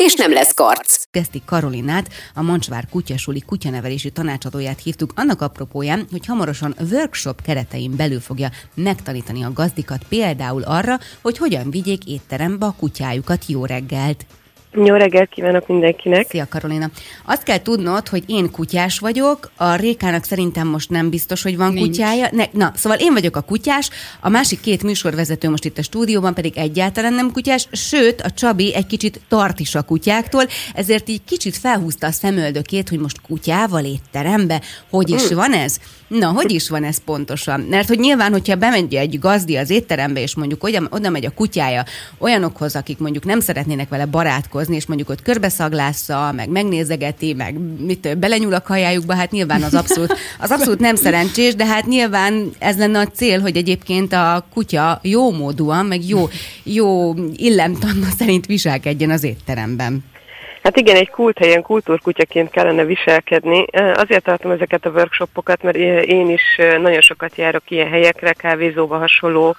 és nem lesz karc. Geszti Karolinát, a Mancsvár kutyasuli kutyanevelési tanácsadóját hívtuk annak apropóján, hogy hamarosan workshop keretein belül fogja megtanítani a gazdikat például arra, hogy hogyan vigyék étterembe a kutyájukat jó reggelt. Jó reggelt kívánok mindenkinek! Szia Karolina! Azt kell tudnod, hogy én kutyás vagyok, a Rékának szerintem most nem biztos, hogy van Nincs. kutyája. Ne, na, szóval én vagyok a kutyás, a másik két műsorvezető most itt a stúdióban pedig egyáltalán nem kutyás, sőt, a Csabi egy kicsit tart is a kutyáktól, ezért így kicsit felhúzta a szemöldökét, hogy most kutyával étterembe, hogy is hmm. van ez? Na, hogy is van ez pontosan? Mert hogy nyilván, hogyha bemegy egy gazdi az étterembe, és mondjuk oda, oda megy a kutyája olyanokhoz, akik mondjuk nem szeretnének vele barátkozni, és mondjuk ott körbeszaglásza, meg megnézegeti, meg mit, belenyúl a kajájukba, hát nyilván az abszolút, az abszolút nem szerencsés, de hát nyilván ez lenne a cél, hogy egyébként a kutya jó módúan, meg jó, jó illemtanna szerint viselkedjen az étteremben. Hát igen, egy kulthelyen kultúrkutyaként kellene viselkedni. Azért tartom ezeket a workshopokat, mert én is nagyon sokat járok ilyen helyekre, kávézóba hasonló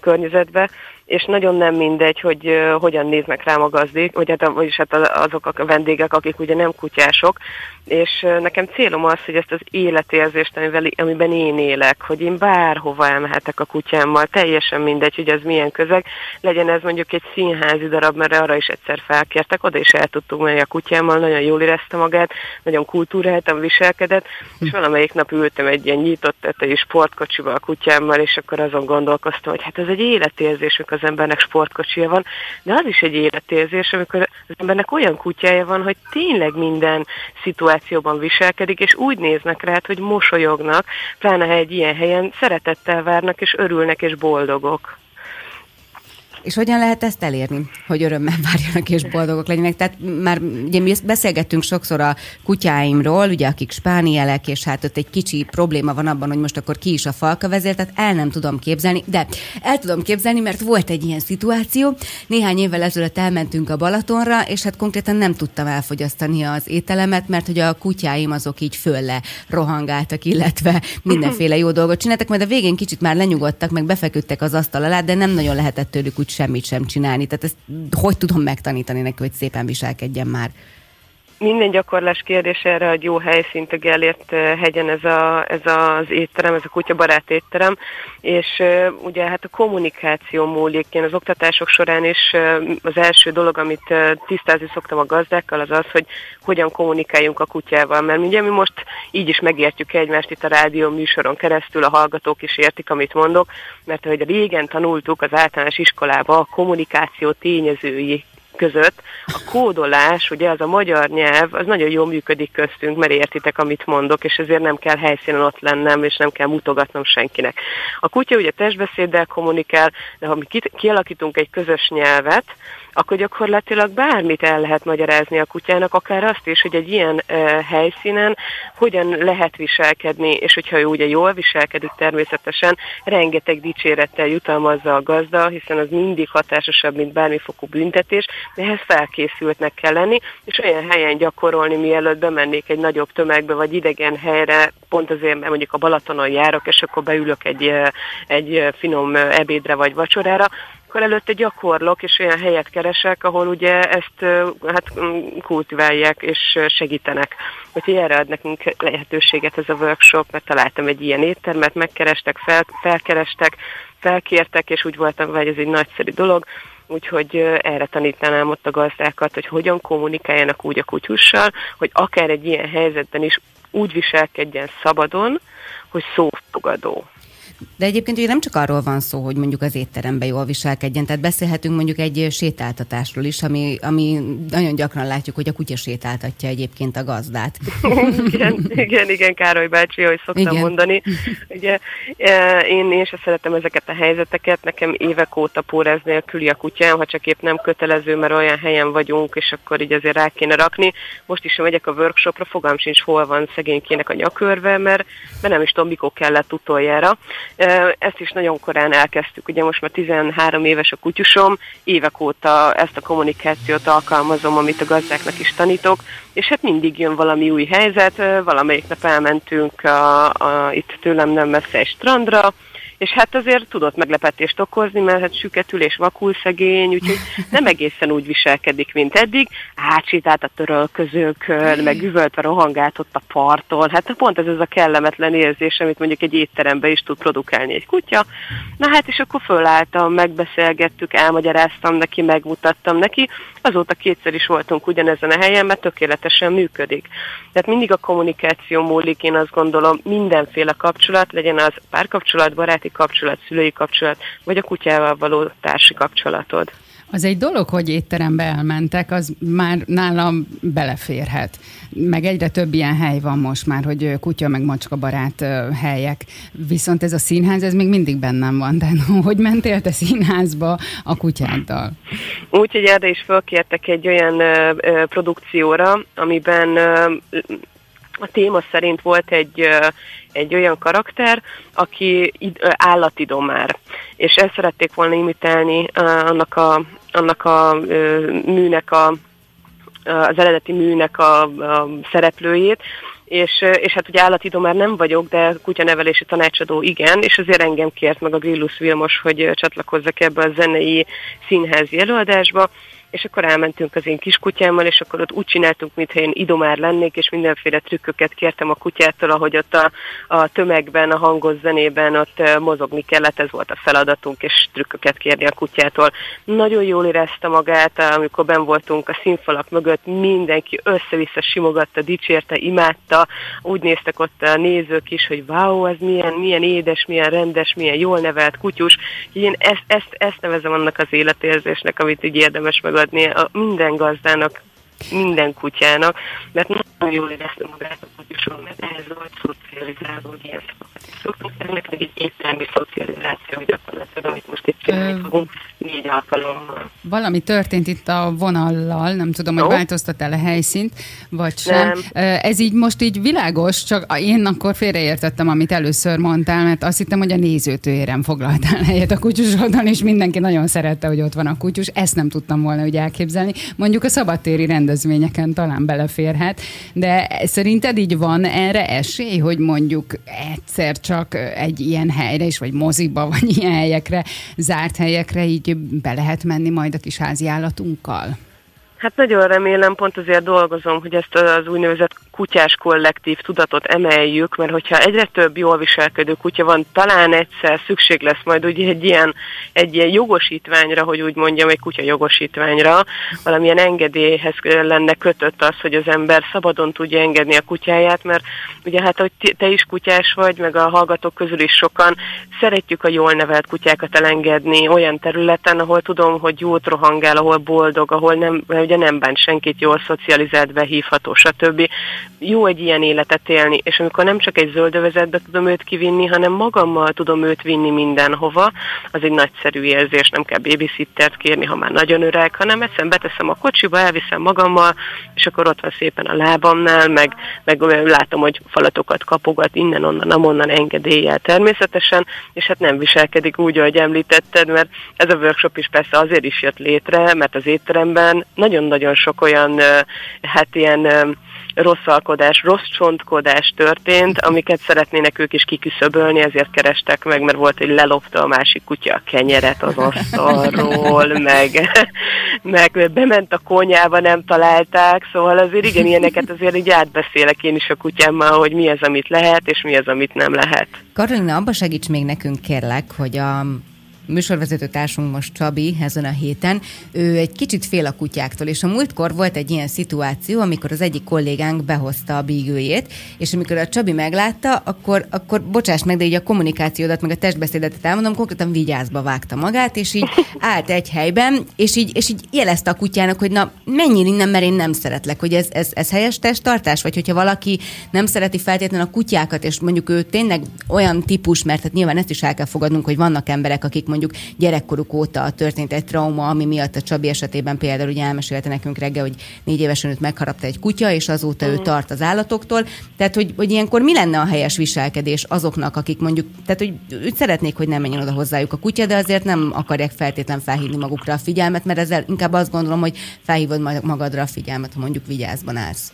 környezetbe, és nagyon nem mindegy, hogy uh, hogyan néznek rám a gazdik, vagy hát, vagyis hát azok a vendégek, akik ugye nem kutyások, és uh, nekem célom az, hogy ezt az életérzést, amivel, amiben én élek, hogy én bárhova elmehetek a kutyámmal, teljesen mindegy, hogy ez milyen közeg, legyen ez mondjuk egy színházi darab, mert arra is egyszer felkértek, oda is el tudtuk menni a kutyámmal, nagyon jól érezte magát, nagyon kultúráltan viselkedett, és valamelyik nap ültem egy ilyen nyitott tetejű sportkocsival a kutyámmal, és akkor azon gondolkoztam, hogy hát ez egy életérzés, az embernek sportkocsija van, de az is egy életérzés, amikor az embernek olyan kutyája van, hogy tényleg minden szituációban viselkedik, és úgy néznek rá, hogy mosolyognak, pláne ha egy ilyen helyen szeretettel várnak, és örülnek, és boldogok. És hogyan lehet ezt elérni, hogy örömmel várjanak és boldogok legyenek? Tehát már ugye mi beszélgettünk sokszor a kutyáimról, ugye akik spánielek, és hát ott egy kicsi probléma van abban, hogy most akkor ki is a falka vezér, tehát el nem tudom képzelni, de el tudom képzelni, mert volt egy ilyen szituáció. Néhány évvel ezelőtt elmentünk a Balatonra, és hát konkrétan nem tudtam elfogyasztani az ételemet, mert hogy a kutyáim azok így fölle rohangáltak, illetve mindenféle jó dolgot csináltak, majd a végén kicsit már lenyugodtak, meg befeküdtek az asztal alá, de nem nagyon lehetett tőlük úgy semmit sem csinálni. Tehát ezt hogy tudom megtanítani neki, hogy szépen viselkedjen már? Minden gyakorlás kérdés erre egy jó helyszínt a Gellért hegyen ez, a, ez az étterem, ez a kutyabarát étterem, és ugye hát a kommunikáció múlik. Én az oktatások során is az első dolog, amit tisztázni szoktam a gazdákkal, az az, hogy hogyan kommunikáljunk a kutyával, mert ugye mi most így is megértjük egymást itt a rádió műsoron keresztül, a hallgatók is értik, amit mondok, mert ahogy régen tanultuk az általános iskolába a kommunikáció tényezői között a kódolás, ugye az a magyar nyelv, az nagyon jól működik köztünk, mert értitek, amit mondok, és ezért nem kell helyszínen ott lennem, és nem kell mutogatnom senkinek. A kutya ugye testbeszéddel kommunikál, de ha mi kialakítunk egy közös nyelvet, akkor gyakorlatilag bármit el lehet magyarázni a kutyának, akár azt is, hogy egy ilyen uh, helyszínen hogyan lehet viselkedni, és hogyha ő ugye jól viselkedik természetesen, rengeteg dicsérettel jutalmazza a gazda, hiszen az mindig hatásosabb, mint bármifokú büntetés, de ehhez felkészültnek kell lenni, és olyan helyen gyakorolni, mielőtt bemennék egy nagyobb tömegbe, vagy idegen helyre, pont azért, mert mondjuk a Balatonon járok, és akkor beülök egy, egy finom ebédre vagy vacsorára, akkor előtte gyakorlok, és olyan helyet keresek, ahol ugye ezt hát kultiválják és segítenek. Úgyhogy erre ad nekünk lehetőséget ez a workshop, mert találtam egy ilyen éttermet, megkerestek, fel, felkerestek, felkértek, és úgy voltam, hogy ez egy nagyszerű dolog, úgyhogy erre tanítanám ott a gazdákat, hogy hogyan kommunikáljanak úgy a kutyussal, hogy akár egy ilyen helyzetben is úgy viselkedjen szabadon, hogy szófogadó. De egyébként ugye nem csak arról van szó, hogy mondjuk az étteremben jól viselkedjen, tehát beszélhetünk mondjuk egy sétáltatásról is, ami, ami nagyon gyakran látjuk, hogy a kutya sétáltatja egyébként a gazdát. igen, igen, igen, Károly bácsi, ahogy szoktam igen. mondani. Ugye, én, én sem szeretem ezeket a helyzeteket, nekem évek óta pórez nélküli a kutyám, ha csak épp nem kötelező, mert olyan helyen vagyunk, és akkor így azért rá kéne rakni. Most is megyek a workshopra, fogam sincs, hol van szegénykének a nyakörve, mert, mert nem is tudom, mikor kellett utoljára. Ezt is nagyon korán elkezdtük, ugye most már 13 éves a kutyusom, évek óta ezt a kommunikációt alkalmazom, amit a gazdáknak is tanítok, és hát mindig jön valami új helyzet, valamelyik nap elmentünk a, a, itt tőlem nem messze egy strandra, és hát azért tudott meglepetést okozni, mert hát süketül és vakul szegény, úgyhogy nem egészen úgy viselkedik, mint eddig. Átsétált a törölközőkön, meg üvöltve rohangált ott a parton. Hát pont ez az a kellemetlen érzés, amit mondjuk egy étteremben is tud produkálni egy kutya. Na hát, és akkor fölálltam, megbeszélgettük, elmagyaráztam neki, megmutattam neki. Azóta kétszer is voltunk ugyanezen a helyen, mert tökéletesen működik. Tehát mindig a kommunikáció múlik, én azt gondolom, mindenféle kapcsolat, legyen az párkapcsolat, baráti kapcsolat, szülői kapcsolat, vagy a kutyával való társi kapcsolatod. Az egy dolog, hogy étterembe elmentek, az már nálam beleférhet. Meg egyre több ilyen hely van most már, hogy kutya meg macska barát helyek. Viszont ez a színház, ez még mindig bennem van. De hogy mentél te színházba a kutyáddal? Úgy, hogy erre is fölkértek egy olyan ö, ö, produkcióra, amiben ö, a téma szerint volt egy, egy olyan karakter, aki állatidomár, és ezt szerették volna imitálni annak a, annak a műnek a az eredeti műnek a, a szereplőjét, és, és hát ugye állatidó már nem vagyok, de kutyanevelési tanácsadó igen, és azért engem kért meg a Grillus Vilmos, hogy csatlakozzak ebbe a zenei színházi előadásba, és akkor elmentünk az én kiskutyámmal, és akkor ott úgy csináltunk, mintha én idomár lennék, és mindenféle trükköket kértem a kutyától, ahogy ott a, a tömegben, a hangos zenében ott mozogni kellett, ez volt a feladatunk, és trükköket kérni a kutyától. Nagyon jól érezte magát, amikor ben voltunk a színfalak mögött, mindenki össze-vissza simogatta, dicsérte, imádta, úgy néztek ott a nézők is, hogy wow, ez milyen, milyen édes, milyen rendes, milyen jól nevelt kutyus. Én ezt, ezt, ezt nevezem annak az életérzésnek, amit így érdemes meg adni a minden gazdának, minden kutyának, mert nagyon jól érezte magát a kutyuson, mert ehhez volt szocializáló, hogy ilyen szoktunk ennek egy éttermi szocializáció gyakorlatilag, amit most itt csinálni fogunk négy alkalommal. Valami történt itt a vonallal, nem tudom, hogy változtat-el a helyszínt, vagy sem. Nem. Ez így most így világos, csak én akkor félreértettem, amit először mondtál, mert azt hittem, hogy a nézőtőérem foglaltál helyet a kutyusodon, és mindenki nagyon szerette, hogy ott van a kutyus. Ezt nem tudtam volna úgy elképzelni. Mondjuk a szabadtéri rendezvényeken talán beleférhet, de szerinted így van erre esély, hogy mondjuk egyszer csak egy ilyen helyre is, vagy moziba, vagy ilyen helyekre, zárt helyekre így be lehet menni majd a kis házi állatunkkal? Hát nagyon remélem, pont azért dolgozom, hogy ezt az úgynevezett kutyás kollektív tudatot emeljük, mert hogyha egyre több jól viselkedő kutya van, talán egyszer szükség lesz majd ugye egy ilyen, egy ilyen jogosítványra, hogy úgy mondjam, egy kutya jogosítványra, valamilyen engedélyhez lenne kötött az, hogy az ember szabadon tudja engedni a kutyáját, mert ugye hát, hogy te is kutyás vagy, meg a hallgatók közül is sokan szeretjük a jól nevelt kutyákat elengedni olyan területen, ahol tudom, hogy jót rohangál, ahol boldog, ahol nem, ugye nem bánt senkit, jól szocializált, behívható, stb. Jó egy ilyen életet élni, és amikor nem csak egy zöldövezetbe tudom őt kivinni, hanem magammal tudom őt vinni mindenhova, az egy nagyszerű érzés, nem kell babysittert kérni, ha már nagyon öreg, hanem egyszerűen beteszem a kocsiba, elviszem magammal, és akkor ott van szépen a lábamnál, meg, meg látom, hogy falatokat kapogat innen-onnan, amonnan engedéllyel természetesen, és hát nem viselkedik úgy, ahogy említetted, mert ez a workshop is persze azért is jött létre, mert az étteremben nagyon-nagyon sok olyan, hát ilyen rosszalkodás, rossz csontkodás történt, amiket szeretnének ők is kiküszöbölni, ezért kerestek meg, mert volt, hogy lelopta a másik kutya a kenyeret az asztalról, meg, meg bement a konyába, nem találták, szóval azért igen, ilyeneket azért így átbeszélek én is a kutyámmal, hogy mi az, amit lehet, és mi az, amit nem lehet. Karolina, abba segíts még nekünk kérlek, hogy a műsorvezető társunk most Csabi ezen a héten, ő egy kicsit fél a kutyáktól, és a múltkor volt egy ilyen szituáció, amikor az egyik kollégánk behozta a bígőjét, és amikor a Csabi meglátta, akkor, akkor bocsáss meg, de így a kommunikációdat, meg a testbeszédet elmondom, konkrétan vigyázba vágta magát, és így állt egy helyben, és így, és így jelezte a kutyának, hogy na, menjél innen, mert én nem szeretlek, hogy ez, ez, ez helyes testtartás, vagy hogyha valaki nem szereti feltétlenül a kutyákat, és mondjuk ő tényleg olyan típus, mert hát nyilván ezt is el kell fogadnunk, hogy vannak emberek, akik mondjuk gyerekkoruk óta történt egy trauma, ami miatt a Csabi esetében például ugye elmesélte nekünk reggel, hogy négy évesen őt megharapta egy kutya, és azóta ő tart az állatoktól. Tehát, hogy, hogy ilyenkor mi lenne a helyes viselkedés azoknak, akik mondjuk, tehát, hogy úgy szeretnék, hogy nem menjen oda hozzájuk a kutya, de azért nem akarják feltétlen felhívni magukra a figyelmet, mert ezzel inkább azt gondolom, hogy felhívod magadra a figyelmet, ha mondjuk vigyázban állsz.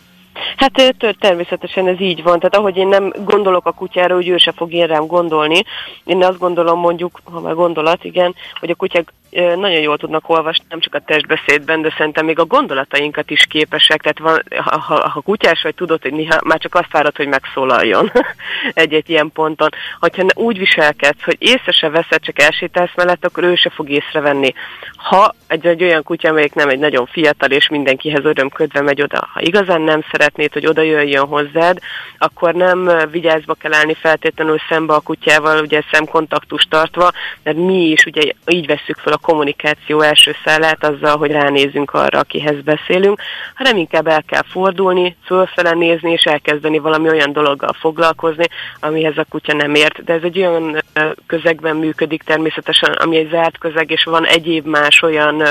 Hát természetesen ez így van. Tehát ahogy én nem gondolok a kutyára, hogy ő se fog én rám gondolni, én azt gondolom mondjuk, ha már gondolat, igen, hogy a kutyák nagyon jól tudnak olvasni, nem csak a testbeszédben, de szerintem még a gondolatainkat is képesek. Tehát van, ha, ha, ha kutyás vagy, tudod, hogy néha már csak azt várod, hogy megszólaljon egy-egy ilyen ponton. Hogyha úgy viselkedsz, hogy észre se veszed, csak elsétálsz mellett, akkor ő se fog észrevenni. Ha egy, egy olyan kutya, amelyik nem egy nagyon fiatal, és mindenkihez örömködve megy oda, ha igazán nem szeretnéd, hogy oda jöjjön hozzád, akkor nem vigyázba kell állni feltétlenül szembe a kutyával, ugye szemkontaktust tartva, mert mi is ugye így veszük fel a kommunikáció első szállát azzal, hogy ránézünk arra, akihez beszélünk, hanem inkább el kell fordulni, fölfele nézni, és elkezdeni valami olyan dologgal foglalkozni, amihez a kutya nem ért. De ez egy olyan közegben működik természetesen, ami egy zárt közeg, és van egyéb más olyan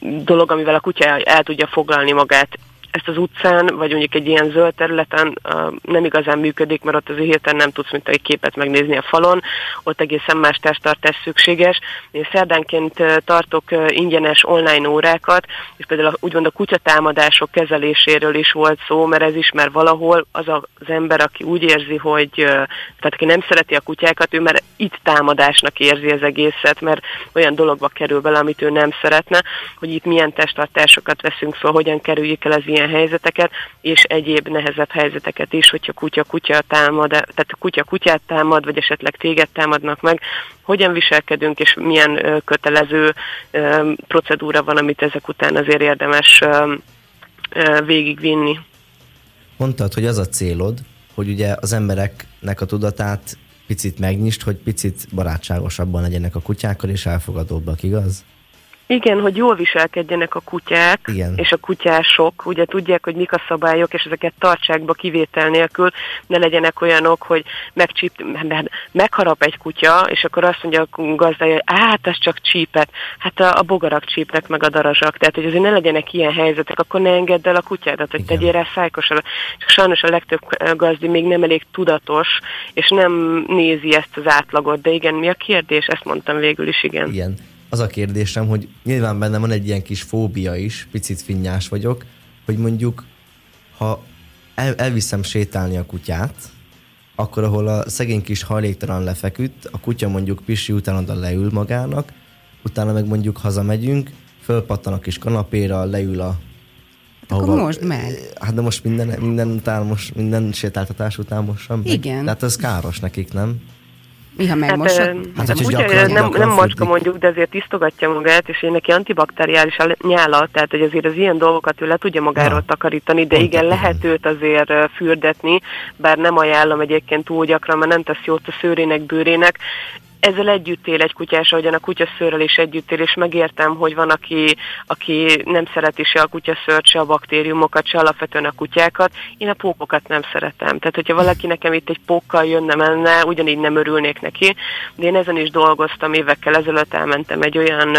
dolog, amivel a kutya el tudja foglalni magát ezt az utcán, vagy mondjuk egy ilyen zöld területen uh, nem igazán működik, mert ott az hirtelen nem tudsz mint egy képet megnézni a falon, ott egészen más testtartás szükséges. Én szerdánként tartok ingyenes online órákat, és például úgymond a kutyatámadások kezeléséről is volt szó, mert ez is, mert valahol az az ember, aki úgy érzi, hogy tehát aki nem szereti a kutyákat, ő már itt támadásnak érzi az egészet, mert olyan dologba kerül bele, amit ő nem szeretne, hogy itt milyen testtartásokat veszünk fel, hogyan kerüljük el az ilyen ilyen helyzeteket, és egyéb nehezebb helyzeteket is, hogyha kutya-kutya támad, tehát kutya kutyát támad, vagy esetleg téged támadnak meg, hogyan viselkedünk, és milyen kötelező procedúra van, amit ezek után azért érdemes végigvinni. Mondtad, hogy az a célod, hogy ugye az embereknek a tudatát picit megnyist, hogy picit barátságosabban legyenek a kutyákkal, és elfogadóbbak, igaz? Igen, hogy jól viselkedjenek a kutyák, Igen. és a kutyások, ugye tudják, hogy mik a szabályok, és ezeket tartsák be kivétel nélkül, ne legyenek olyanok, hogy megcsíp, megharap egy kutya, és akkor azt mondja a gazdája, hogy hát ez csak csípet, hát a, a bogarak csípnek meg a darazsak, tehát hogy azért ne legyenek ilyen helyzetek, akkor ne engedd el a kutyádat, hogy Igen. tegyél rá szájkosra. Csak sajnos a legtöbb gazdi még nem elég tudatos, és nem nézi ezt az átlagot, de igen, mi a kérdés? Ezt mondtam végül is, igen. Igen az a kérdésem, hogy nyilván bennem van egy ilyen kis fóbia is, picit finnyás vagyok, hogy mondjuk, ha el, elviszem sétálni a kutyát, akkor ahol a szegény kis hajléktalan lefeküdt, a kutya mondjuk pisi után oda leül magának, utána meg mondjuk hazamegyünk, fölpattan a kis kanapéra, leül a Hát ahova, akkor most meg. Hát de most minden, minden után, most minden sétáltatás után most sem. Igen. Tehát ez káros nekik, nem? Miha megmosod? Hát, hát, hát gyakran, gyakran, nem, gyakran nem macska mondjuk, de azért tisztogatja magát, és én neki antibakteriális a nyála, tehát hogy azért az ilyen dolgokat ő le tudja magáról ja. takarítani, de igen, lehet őt azért fürdetni, bár nem ajánlom egyébként túl gyakran, mert nem tesz jót a szőrének, bőrének, ezzel együtt él egy kutyás, ahogyan a kutyaszőrrel is együtt él, és megértem, hogy van, aki, aki nem szereti se a kutyaszőrt, se a baktériumokat, se alapvetően a kutyákat. Én a pókokat nem szeretem. Tehát, hogyha valaki nekem itt egy pókkal jönne menne, ugyanígy nem örülnék neki. De én ezen is dolgoztam évekkel ezelőtt, elmentem egy olyan,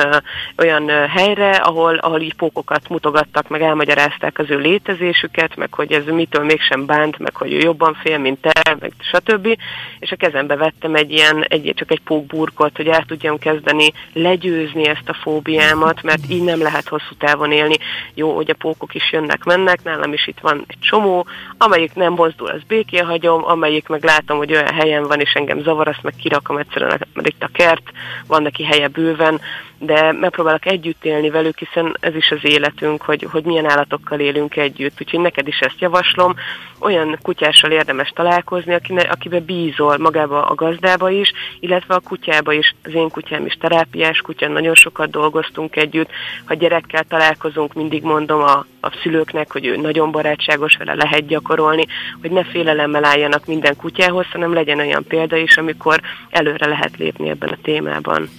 olyan helyre, ahol, ahol így pókokat mutogattak, meg elmagyarázták az ő létezésüket, meg hogy ez mitől mégsem bánt, meg hogy ő jobban fél, mint te, meg stb. És a kezembe vettem egy ilyen, egy, csak egy pókburkot, hogy el tudjam kezdeni legyőzni ezt a fóbiámat, mert így nem lehet hosszú távon élni. Jó, hogy a pókok is jönnek, mennek, nálam is itt van egy csomó, amelyik nem mozdul, az békén hagyom, amelyik meg látom, hogy olyan helyen van, és engem zavar, azt meg kirakom egyszerűen, mert itt a kert, van neki helye bőven, de megpróbálok együtt élni velük, hiszen ez is az életünk, hogy, hogy milyen állatokkal élünk együtt. Úgyhogy neked is ezt javaslom. Olyan kutyással érdemes találkozni, akine, akibe bízol magába a gazdába is, illetve a kutyába is. Az én kutyám is terápiás kutya, nagyon sokat dolgoztunk együtt. Ha gyerekkel találkozunk, mindig mondom a, a szülőknek, hogy ő nagyon barátságos, vele lehet gyakorolni, hogy ne félelemmel álljanak minden kutyához, hanem legyen olyan példa is, amikor előre lehet lépni ebben a témában.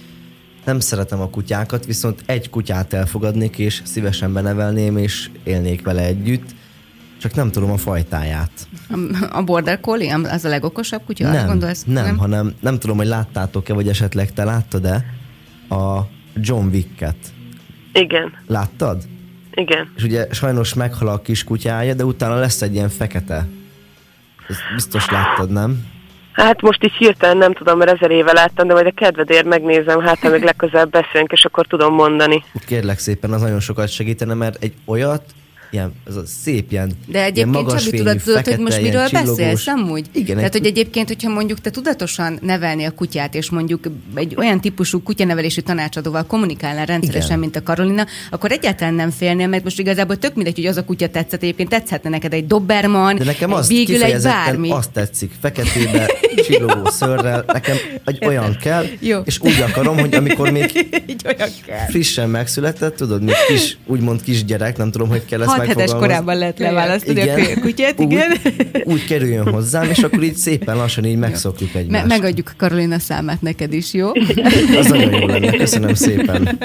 Nem szeretem a kutyákat, viszont egy kutyát elfogadnék, és szívesen benevelném, és élnék vele együtt, csak nem tudom a fajtáját. A Border Collie, az a legokosabb kutya? Nem, gondolsz, nem, nem, hanem nem tudom, hogy láttátok-e, vagy esetleg te láttad-e a John Wick-et. Igen. Láttad? Igen. És ugye sajnos meghal a kis kutyája, de utána lesz egy ilyen fekete. Ezt biztos láttad, nem? Hát most így hirtelen nem tudom, mert ezer éve láttam, de majd a kedvedért megnézem, hát ha még legközelebb beszélünk, és akkor tudom mondani. Kérlek szépen, az nagyon sokat segítene, mert egy olyat ilyen, ez a szép ilyen De egyébként ilyen Csabi, tudod, tudod, hogy most miről csillogós. beszélsz, amúgy? Igen. Tehát, egy... hogy egyébként, hogyha mondjuk te tudatosan nevelni a kutyát, és mondjuk egy olyan típusú kutyanevelési tanácsadóval kommunikálnál rendszeresen, Igen. mint a Karolina, akkor egyáltalán nem félnél, mert most igazából tök mindegy, hogy az a kutya tetszett, egyébként tetszhetne neked egy Doberman, De nekem egy azt végül egy bármi. azt tetszik, feketébe, csillogó szörrel, nekem egy olyan kell, Jó. és úgy akarom, hogy amikor még frissen megszületett, tudod, még kis, úgymond kisgyerek, nem tudom, hogy kell ezt hetes korában lehet leválasztani igen. a kutyát, igen. Úgy, úgy kerüljön hozzám, és akkor így szépen lassan így megszokjuk egymást. Me- megadjuk Karolina számát neked is, jó? Az nagyon jó lenne, köszönöm szépen.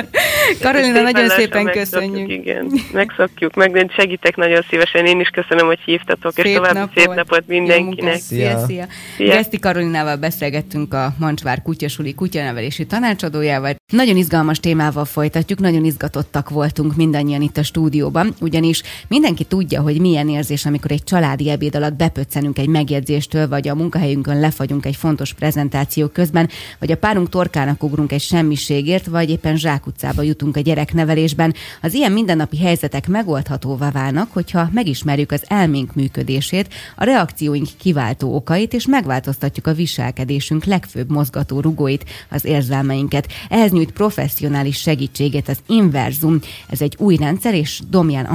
Karolina, szépen nagyon szépen köszönjük. Igen, megszokjuk, meg segítek nagyon szívesen. Én is köszönöm, hogy hívtatok, szép és további napot. szép napot mindenkinek. Szia, szia. szia. Geszti Karolinával beszélgettünk a Mancsvár kutyasuli kutyanevelési tanácsadójával. Nagyon izgalmas témával folytatjuk, nagyon izgatottak voltunk mindannyian itt a stúdióban, ugyanis Mindenki tudja, hogy milyen érzés, amikor egy családi ebéd alatt bepöccenünk egy megjegyzéstől, vagy a munkahelyünkön lefagyunk egy fontos prezentáció közben, vagy a párunk torkának ugrunk egy semmiségért, vagy éppen zsákutcába jutunk a gyereknevelésben. Az ilyen mindennapi helyzetek megoldhatóvá válnak, hogyha megismerjük az elménk működését, a reakcióink kiváltó okait, és megváltoztatjuk a viselkedésünk legfőbb mozgató rugóit, az érzelmeinket. Ehhez nyújt professzionális segítséget az Inverzum. Ez egy új rendszer, és Domján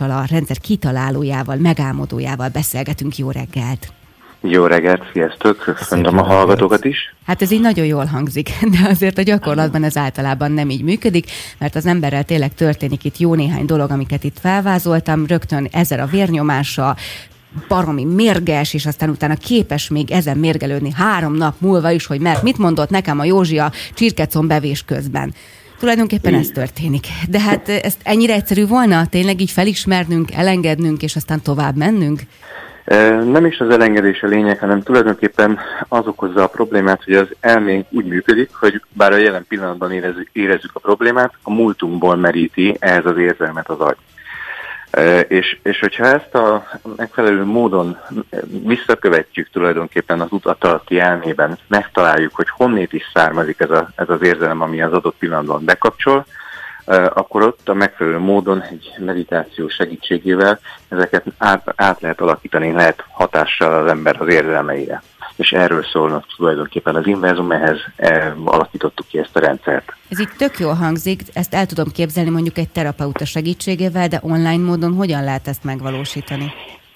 Andrással a rendszer kitalálójával, megálmodójával beszélgetünk. Jó reggelt! Jó reggelt, sziasztok, köszönöm a hallgatókat is. Hát ez így nagyon jól hangzik, de azért a gyakorlatban ez általában nem így működik, mert az emberrel tényleg történik itt jó néhány dolog, amiket itt felvázoltam, rögtön ezer a vérnyomása, baromi mérges, és aztán utána képes még ezen mérgelődni három nap múlva is, hogy mert mit mondott nekem a Józsi a csirkecon bevés közben. Tulajdonképpen ez történik. De hát ezt ennyire egyszerű volna tényleg így felismernünk, elengednünk, és aztán tovább mennünk? Nem is az elengedés a lényeg, hanem tulajdonképpen az okozza a problémát, hogy az elménk úgy működik, hogy bár a jelen pillanatban érezzük, érezzük a problémát, a múltunkból meríti ehhez az érzelmet az agy. És, és hogyha ezt a megfelelő módon visszakövetjük tulajdonképpen az utat alatti elmében, megtaláljuk, hogy honnét is származik ez, a, ez az érzelem, ami az adott pillanatban bekapcsol, akkor ott a megfelelő módon egy meditáció segítségével ezeket át, át lehet alakítani, lehet hatással az ember az érzelmeire. És erről szólnak tulajdonképpen az inverzum, ehhez e, alakítottuk ki ezt a rendszert. Ez itt tök jól hangzik, ezt el tudom képzelni mondjuk egy terapeuta segítségével, de online módon hogyan lehet ezt megvalósítani?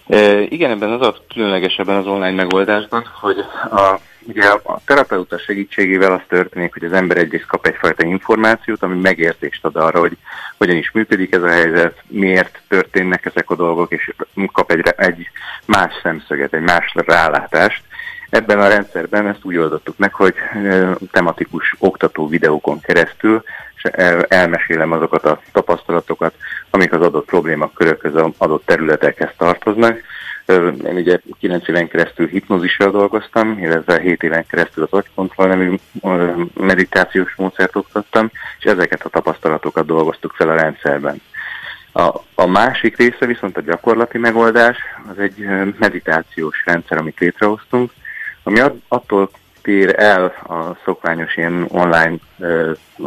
E, igen, ebben az a különlegesebben az online megoldásban, hogy a Ugye a terapeuta segítségével az történik, hogy az ember egyrészt kap egyfajta információt, ami megértést ad arra, hogy hogyan is működik ez a helyzet, miért történnek ezek a dolgok, és kap egy, egy más szemszöget, egy más rálátást. Ebben a rendszerben ezt úgy oldottuk meg, hogy tematikus oktató videókon keresztül és elmesélem azokat a tapasztalatokat, amik az adott problémakörökhöz, az adott területekhez tartoznak, én ugye 9 éven keresztül hipnózissal dolgoztam, illetve 7 éven keresztül az agykontroll nevű meditációs módszert oktattam, és ezeket a tapasztalatokat dolgoztuk fel a rendszerben. A, a másik része viszont a gyakorlati megoldás, az egy meditációs rendszer, amit létrehoztunk, ami attól tér el a szokványos ilyen online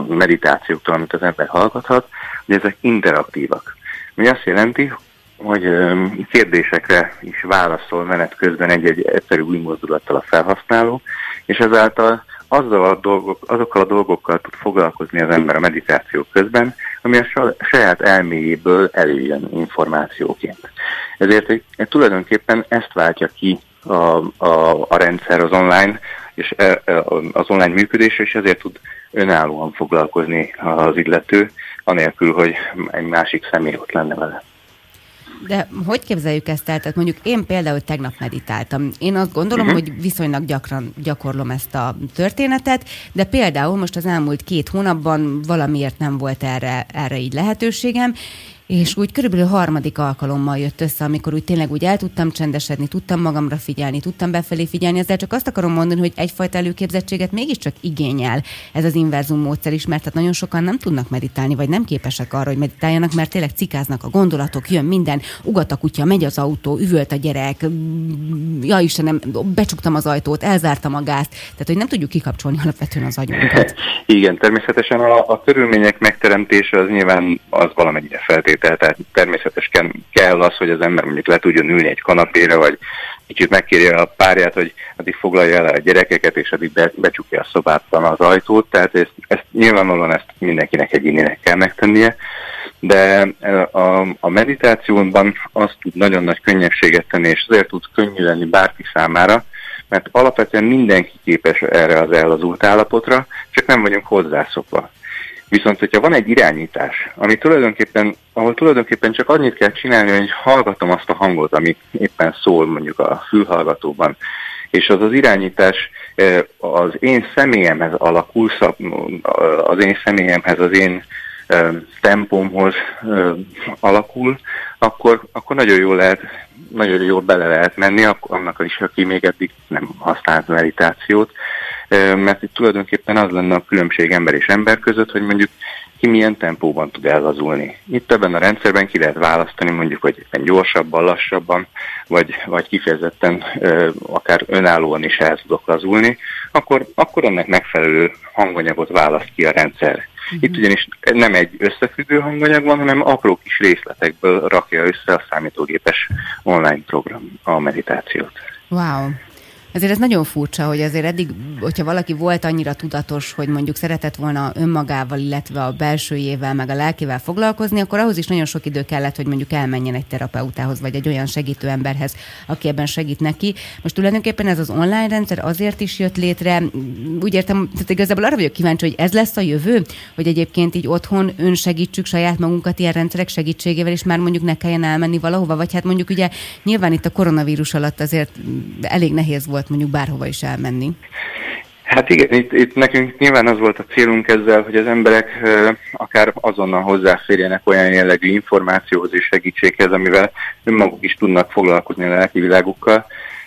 meditációktól, amit az ember hallgathat, hogy ezek interaktívak. Mi azt jelenti, hogy kérdésekre is válaszol menet közben egy-egy egyszerű új mozdulattal a felhasználó, és ezáltal azzal a dolgok, azokkal a dolgokkal tud foglalkozni az ember a meditáció közben, ami a saját elméjéből előjön információként. Ezért egy, tulajdonképpen ezt váltja ki a, a, a rendszer az online, és e, e, az online működés, és ezért tud önállóan foglalkozni az illető, anélkül, hogy egy másik személy ott lenne vele. De hogy képzeljük ezt el? Tehát mondjuk én például tegnap meditáltam. Én azt gondolom, uh-huh. hogy viszonylag gyakran gyakorlom ezt a történetet, de például most az elmúlt két hónapban valamiért nem volt erre, erre így lehetőségem, és úgy körülbelül harmadik alkalommal jött össze, amikor úgy tényleg úgy el tudtam csendesedni, tudtam magamra figyelni, tudtam befelé figyelni, ezzel csak azt akarom mondani, hogy egyfajta előképzettséget mégiscsak igényel ez az inverzum módszer is, mert hát nagyon sokan nem tudnak meditálni, vagy nem képesek arra, hogy meditáljanak, mert tényleg cikáznak a gondolatok, jön minden, ugat a kutya, megy az autó, üvölt a gyerek, ja Istenem, becsuktam az ajtót, elzártam a gázt, tehát hogy nem tudjuk kikapcsolni alapvetően az agyunkat. Igen, természetesen a, a körülmények megteremtése az nyilván az valamennyire feltétlenül feltétel, tehát természetesen kell az, hogy az ember mondjuk le tudjon ülni egy kanapére, vagy kicsit megkérje a párját, hogy addig foglalja el a gyerekeket, és addig be, becsukja a szobátban az ajtót, tehát ezt, ezt nyilvánvalóan ezt mindenkinek egyéninek kell megtennie, de a, a meditációban azt tud nagyon nagy könnyebbséget tenni, és azért tud könnyű lenni bárki számára, mert alapvetően mindenki képes erre az ellazult állapotra, csak nem vagyunk hozzászokva. Viszont, hogyha van egy irányítás, ami tulajdonképpen, ahol tulajdonképpen csak annyit kell csinálni, hogy hallgatom azt a hangot, ami éppen szól mondjuk a fülhallgatóban, és az az irányítás eh, az én személyemhez alakul, az én személyemhez, az én eh, tempómhoz eh, alakul, akkor, akkor nagyon jól lehet, nagyon jól bele lehet menni, annak is, aki még eddig nem használt meditációt, mert itt tulajdonképpen az lenne a különbség ember és ember között, hogy mondjuk ki milyen tempóban tud ellazulni. Itt ebben a rendszerben ki lehet választani mondjuk, hogy éppen gyorsabban, lassabban, vagy, vagy kifejezetten akár önállóan is el tudok lazulni, akkor, akkor ennek megfelelő hanganyagot választ ki a rendszer. Uh-huh. Itt ugyanis nem egy összefüggő hanganyag van, hanem apró kis részletekből rakja össze a számítógépes online program a meditációt. Wow, Azért ez nagyon furcsa, hogy azért eddig, hogyha valaki volt annyira tudatos, hogy mondjuk szeretett volna önmagával, illetve a belsőjével, meg a lelkével foglalkozni, akkor ahhoz is nagyon sok idő kellett, hogy mondjuk elmenjen egy terapeutához, vagy egy olyan segítő emberhez, aki ebben segít neki. Most tulajdonképpen ez az online rendszer azért is jött létre, úgy értem, tehát igazából arra vagyok kíváncsi, hogy ez lesz a jövő, hogy egyébként így otthon önsegítsük saját magunkat ilyen rendszerek segítségével, és már mondjuk ne kelljen elmenni valahova, vagy hát mondjuk ugye nyilván itt a koronavírus alatt azért elég nehéz volt volt mondjuk bárhova is elmenni. Hát igen, itt, itt nekünk nyilván az volt a célunk ezzel, hogy az emberek akár azonnal hozzáférjenek olyan jellegű információhoz és segítséghez, amivel önmaguk is tudnak foglalkozni a lelki világukkal.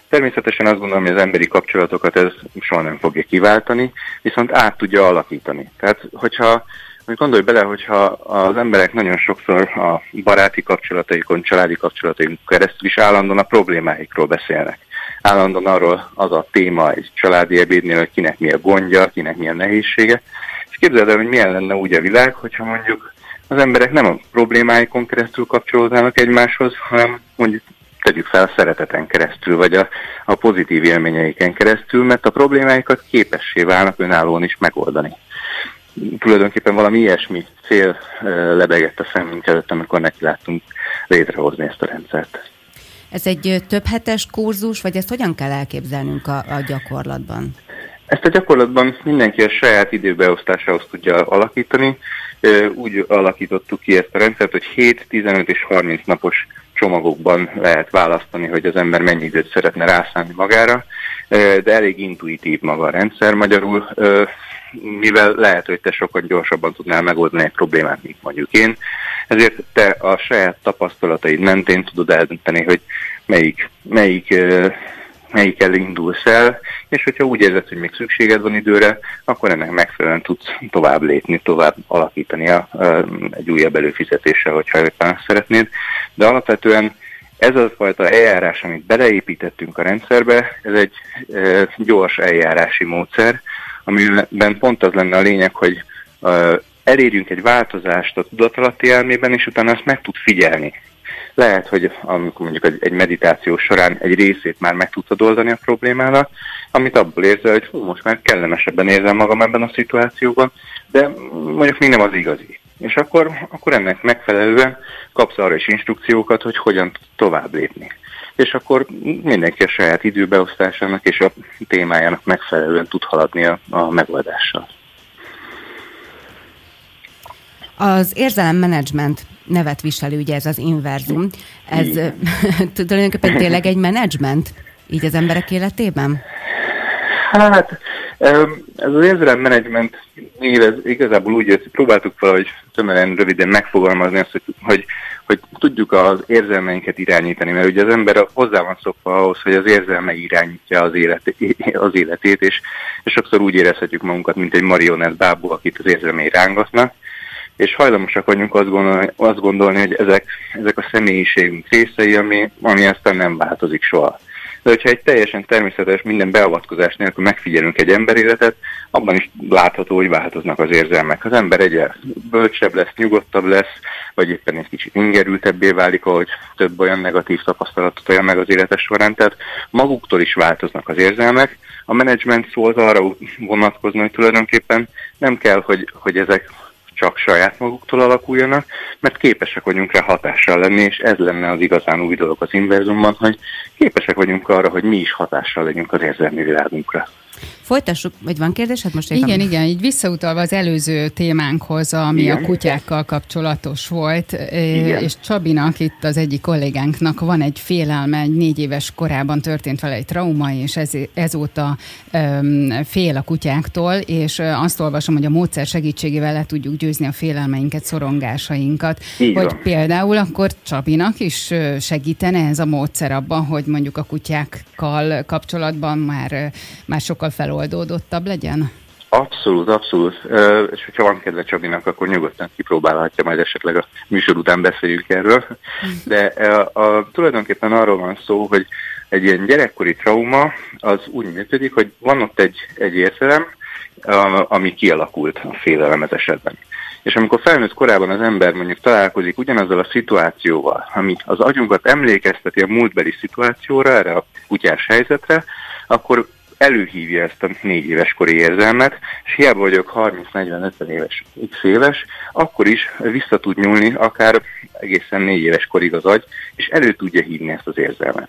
Természetesen azt gondolom, hogy az emberi kapcsolatokat ez soha nem fogja kiváltani, viszont át tudja alakítani. Tehát, hogyha hogy gondolj bele, hogyha az emberek nagyon sokszor a baráti kapcsolataikon, családi kapcsolataikon keresztül is állandóan a problémáikról beszélnek állandóan arról az a téma egy családi ebédnél, hogy kinek mi a gondja, kinek mi a nehézsége. És képzeld el, hogy milyen lenne úgy a világ, hogyha mondjuk az emberek nem a problémáikon keresztül kapcsolódnának egymáshoz, hanem mondjuk tegyük fel a szereteten keresztül, vagy a, a pozitív élményeiken keresztül, mert a problémáikat képessé válnak önállóan is megoldani. Tulajdonképpen valami ilyesmi cél lebegett a szemünk előtt, amikor neki láttunk létrehozni ezt a rendszert. Ez egy több hetes kurzus, vagy ezt hogyan kell elképzelnünk a, a gyakorlatban? Ezt a gyakorlatban mindenki a saját időbeosztásához tudja alakítani. Úgy alakítottuk ki ezt a rendszert, hogy 7, 15 és 30 napos csomagokban lehet választani, hogy az ember mennyi időt szeretne rászállni magára, de elég intuitív maga a rendszer. Magyarul mivel lehet, hogy te sokkal gyorsabban tudnál megoldani egy problémát, mint mondjuk én, ezért te a saját tapasztalataid mentén tudod eldönteni, hogy melyik, melyik melyikkel indulsz el, és hogyha úgy érzed, hogy még szükséged van időre, akkor ennek megfelelően tudsz tovább lépni, tovább alakítani a, a, egy újabb előfizetéssel, hogyha éppen ezt szeretnéd. De alapvetően ez a fajta eljárás, amit beleépítettünk a rendszerbe, ez egy e, gyors eljárási módszer, amiben pont az lenne a lényeg, hogy e, elérjünk egy változást a tudatalatti elmében, és utána ezt meg tud figyelni. lehet, hogy amikor mondjuk egy meditáció során egy részét már meg tudtad oldani a problémának, amit abból érzel, hogy hú, most már kellemesebben érzem magam ebben a szituációban, de mondjuk még nem az igazi. És akkor, akkor ennek megfelelően kapsz arra is instrukciókat, hogy hogyan tovább lépni. És akkor mindenki a saját időbeosztásának és a témájának megfelelően tud haladni a, a megoldással. Az érzelemmenedzsment nevet viselő, ugye ez az inverzum. Ez tulajdonképpen tényleg egy menedzsment így az emberek életében? Hát ez az érzelemmenedzsment ez igazából úgy hogy próbáltuk valahogy tömören, röviden megfogalmazni azt, hogy, hogy, hogy tudjuk az érzelmeinket irányítani, mert ugye az ember hozzá van szokva ahhoz, hogy az érzelme irányítja az, élet, az életét, és, és sokszor úgy érezhetjük magunkat, mint egy marionett bábú, akit az érzelmei rángatnak, és hajlamosak vagyunk azt gondolni, azt gondolni hogy ezek, ezek a személyiségünk részei, ami, ami aztán nem változik soha. De hogyha egy teljesen természetes, minden beavatkozás nélkül megfigyelünk egy emberéletet, abban is látható, hogy változnak az érzelmek. Az ember egyre bölcsebb lesz, nyugodtabb lesz, vagy éppen egy kicsit ingerültebbé válik, ahogy több olyan negatív tapasztalatot olyan meg az élete során. Tehát maguktól is változnak az érzelmek. A menedzsment szólt arra vonatkozni, hogy tulajdonképpen nem kell, hogy, hogy ezek csak saját maguktól alakuljanak, mert képesek vagyunk rá hatással lenni, és ez lenne az igazán új dolog az inverzumban, hogy képesek vagyunk arra, hogy mi is hatással legyünk az érzelmi világunkra. Folytassuk, vagy van kérdés? Hát most igen, igen, így visszautalva az előző témánkhoz, ami igen. a kutyákkal kapcsolatos volt, igen. és Csabinak, itt az egyik kollégánknak van egy félelme, egy négy éves korában történt vele egy trauma, és ez, ezóta um, fél a kutyáktól, és azt olvasom, hogy a módszer segítségével le tudjuk győzni a félelmeinket, szorongásainkat. Igen. Hogy például akkor Csabinak is segítene ez a módszer abban, hogy mondjuk a kutyákkal kapcsolatban már, már sokkal fel megoldódottabb legyen? Abszolút, abszolút. És hogyha van kedve Csabinak, akkor nyugodtan kipróbálhatja, majd esetleg a műsor után beszéljünk erről. De a, a, tulajdonképpen arról van szó, hogy egy ilyen gyerekkori trauma az úgy működik, hogy van ott egy, egy érzelem, ami kialakult a félelem esetben. És amikor felnőtt korában az ember mondjuk találkozik ugyanazzal a szituációval, ami az agyunkat emlékezteti a múltbeli szituációra, erre a kutyás helyzetre, akkor előhívja ezt a négy éves kori érzelmet, és hiába vagyok 30-40-50 éves, x éves, akkor is vissza tud nyúlni akár egészen négy éves korig az agy, és elő tudja hívni ezt az érzelmet.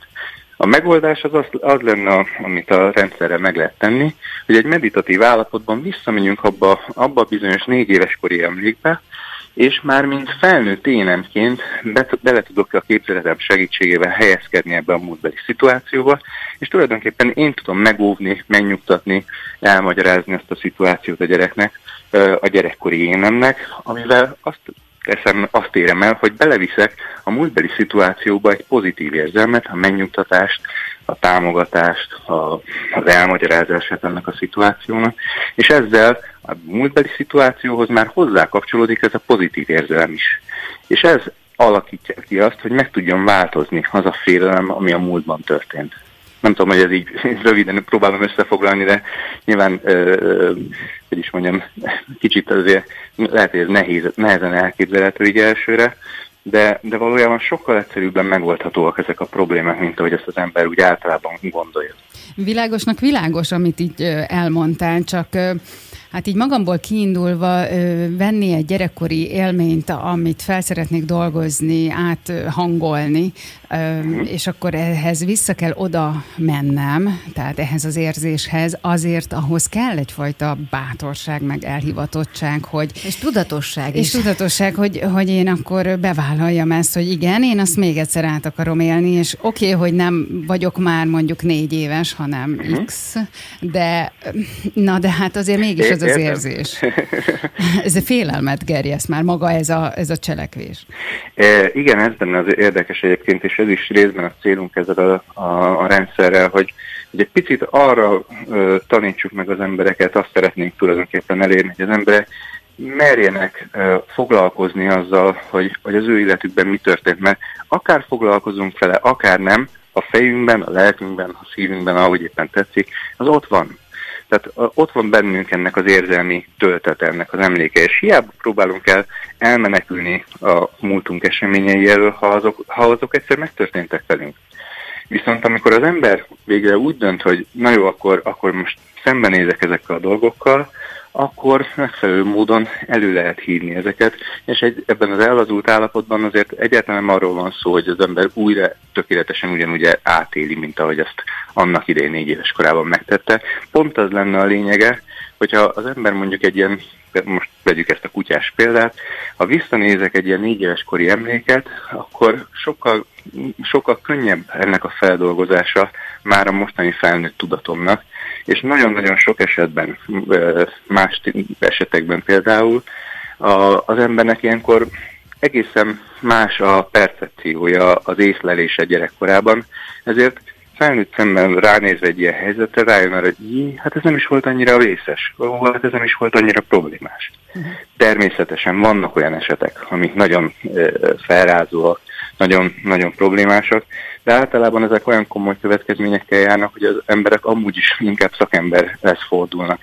A megoldás az, az, az lenne, amit a rendszerre meg lehet tenni, hogy egy meditatív állapotban visszamegyünk abba, abba a bizonyos négy éves kori emlékbe, és már mint felnőtt énemként be, bele tudok a képzeletem segítségével helyezkedni ebbe a múltbeli szituációba, és tulajdonképpen én tudom megóvni, megnyugtatni, elmagyarázni ezt a szituációt a gyereknek, a gyerekkori énemnek, amivel azt teszem, azt érem el, hogy beleviszek a múltbeli szituációba egy pozitív érzelmet, a megnyugtatást, a támogatást, a, az elmagyarázását ennek a szituációnak, és ezzel a múltbeli szituációhoz már hozzá kapcsolódik ez a pozitív érzelem is. És ez alakítja ki azt, hogy meg tudjon változni az a félelem, ami a múltban történt. Nem tudom, hogy ez így röviden próbálom összefoglalni, de nyilván, ö, hogy is mondjam, kicsit azért lehet, hogy ez nehéz, nehezen elképzelhető így elsőre, de, de valójában sokkal egyszerűbben megoldhatóak ezek a problémák, mint ahogy ezt az ember úgy általában gondolja. Világosnak világos, amit így elmondtál, csak Hát így magamból kiindulva venni egy gyerekkori élményt, amit fel szeretnék dolgozni, áthangolni, és akkor ehhez vissza kell oda mennem, tehát ehhez az érzéshez, azért ahhoz kell egyfajta bátorság, meg elhivatottság, hogy... És tudatosság És is. tudatosság, hogy, hogy én akkor bevállaljam ezt, hogy igen, én azt még egyszer át akarom élni, és oké, okay, hogy nem vagyok már mondjuk négy éves, hanem uh-huh. x, de na de hát azért mégis az az érzés. ez a félelmet gerjeszt már maga ez a, ez a cselekvés. E, igen, ez benne az érdekes egyébként, és ez is részben a célunk ezzel a, a, a rendszerrel, hogy, egy picit arra e, tanítsuk meg az embereket, azt szeretnénk tulajdonképpen elérni, hogy az emberek merjenek e, foglalkozni azzal, hogy, hogy az ő életükben mi történt, mert akár foglalkozunk vele, akár nem, a fejünkben, a lelkünkben, a szívünkben, ahogy éppen tetszik, az ott van. Tehát ott van bennünk ennek az érzelmi töltet, ennek az emléke, és hiába próbálunk el elmenekülni a múltunk eseményei elől, ha azok, ha azok egyszer megtörténtek velünk. Viszont amikor az ember végre úgy dönt, hogy na jó, akkor, akkor most szembenézek ezekkel a dolgokkal, akkor megfelelő módon elő lehet hívni ezeket, és egy, ebben az elvazult állapotban azért egyáltalán nem arról van szó, hogy az ember újra tökéletesen ugyanúgy átéli, mint ahogy ezt annak idején négy éves korában megtette. Pont az lenne a lényege, hogyha az ember mondjuk egy ilyen, most vegyük ezt a kutyás példát, ha visszanézek egy ilyen négy éves kori emléket, akkor sokkal, sokkal könnyebb ennek a feldolgozása már a mostani felnőtt tudatomnak, és nagyon-nagyon sok esetben, más esetekben például az embernek ilyenkor egészen más a percepciója, az észlelése gyerekkorában, ezért felnőtt szemben ránézve egy ilyen helyzetre, rájön arra, hogy jé, hát ez nem is volt annyira vészes, ó, hát ez nem is volt annyira problémás. Természetesen vannak olyan esetek, amik nagyon felrázóak, nagyon, nagyon problémásak, de általában ezek olyan komoly következményekkel járnak, hogy az emberek amúgy is inkább szakemberhez fordulnak,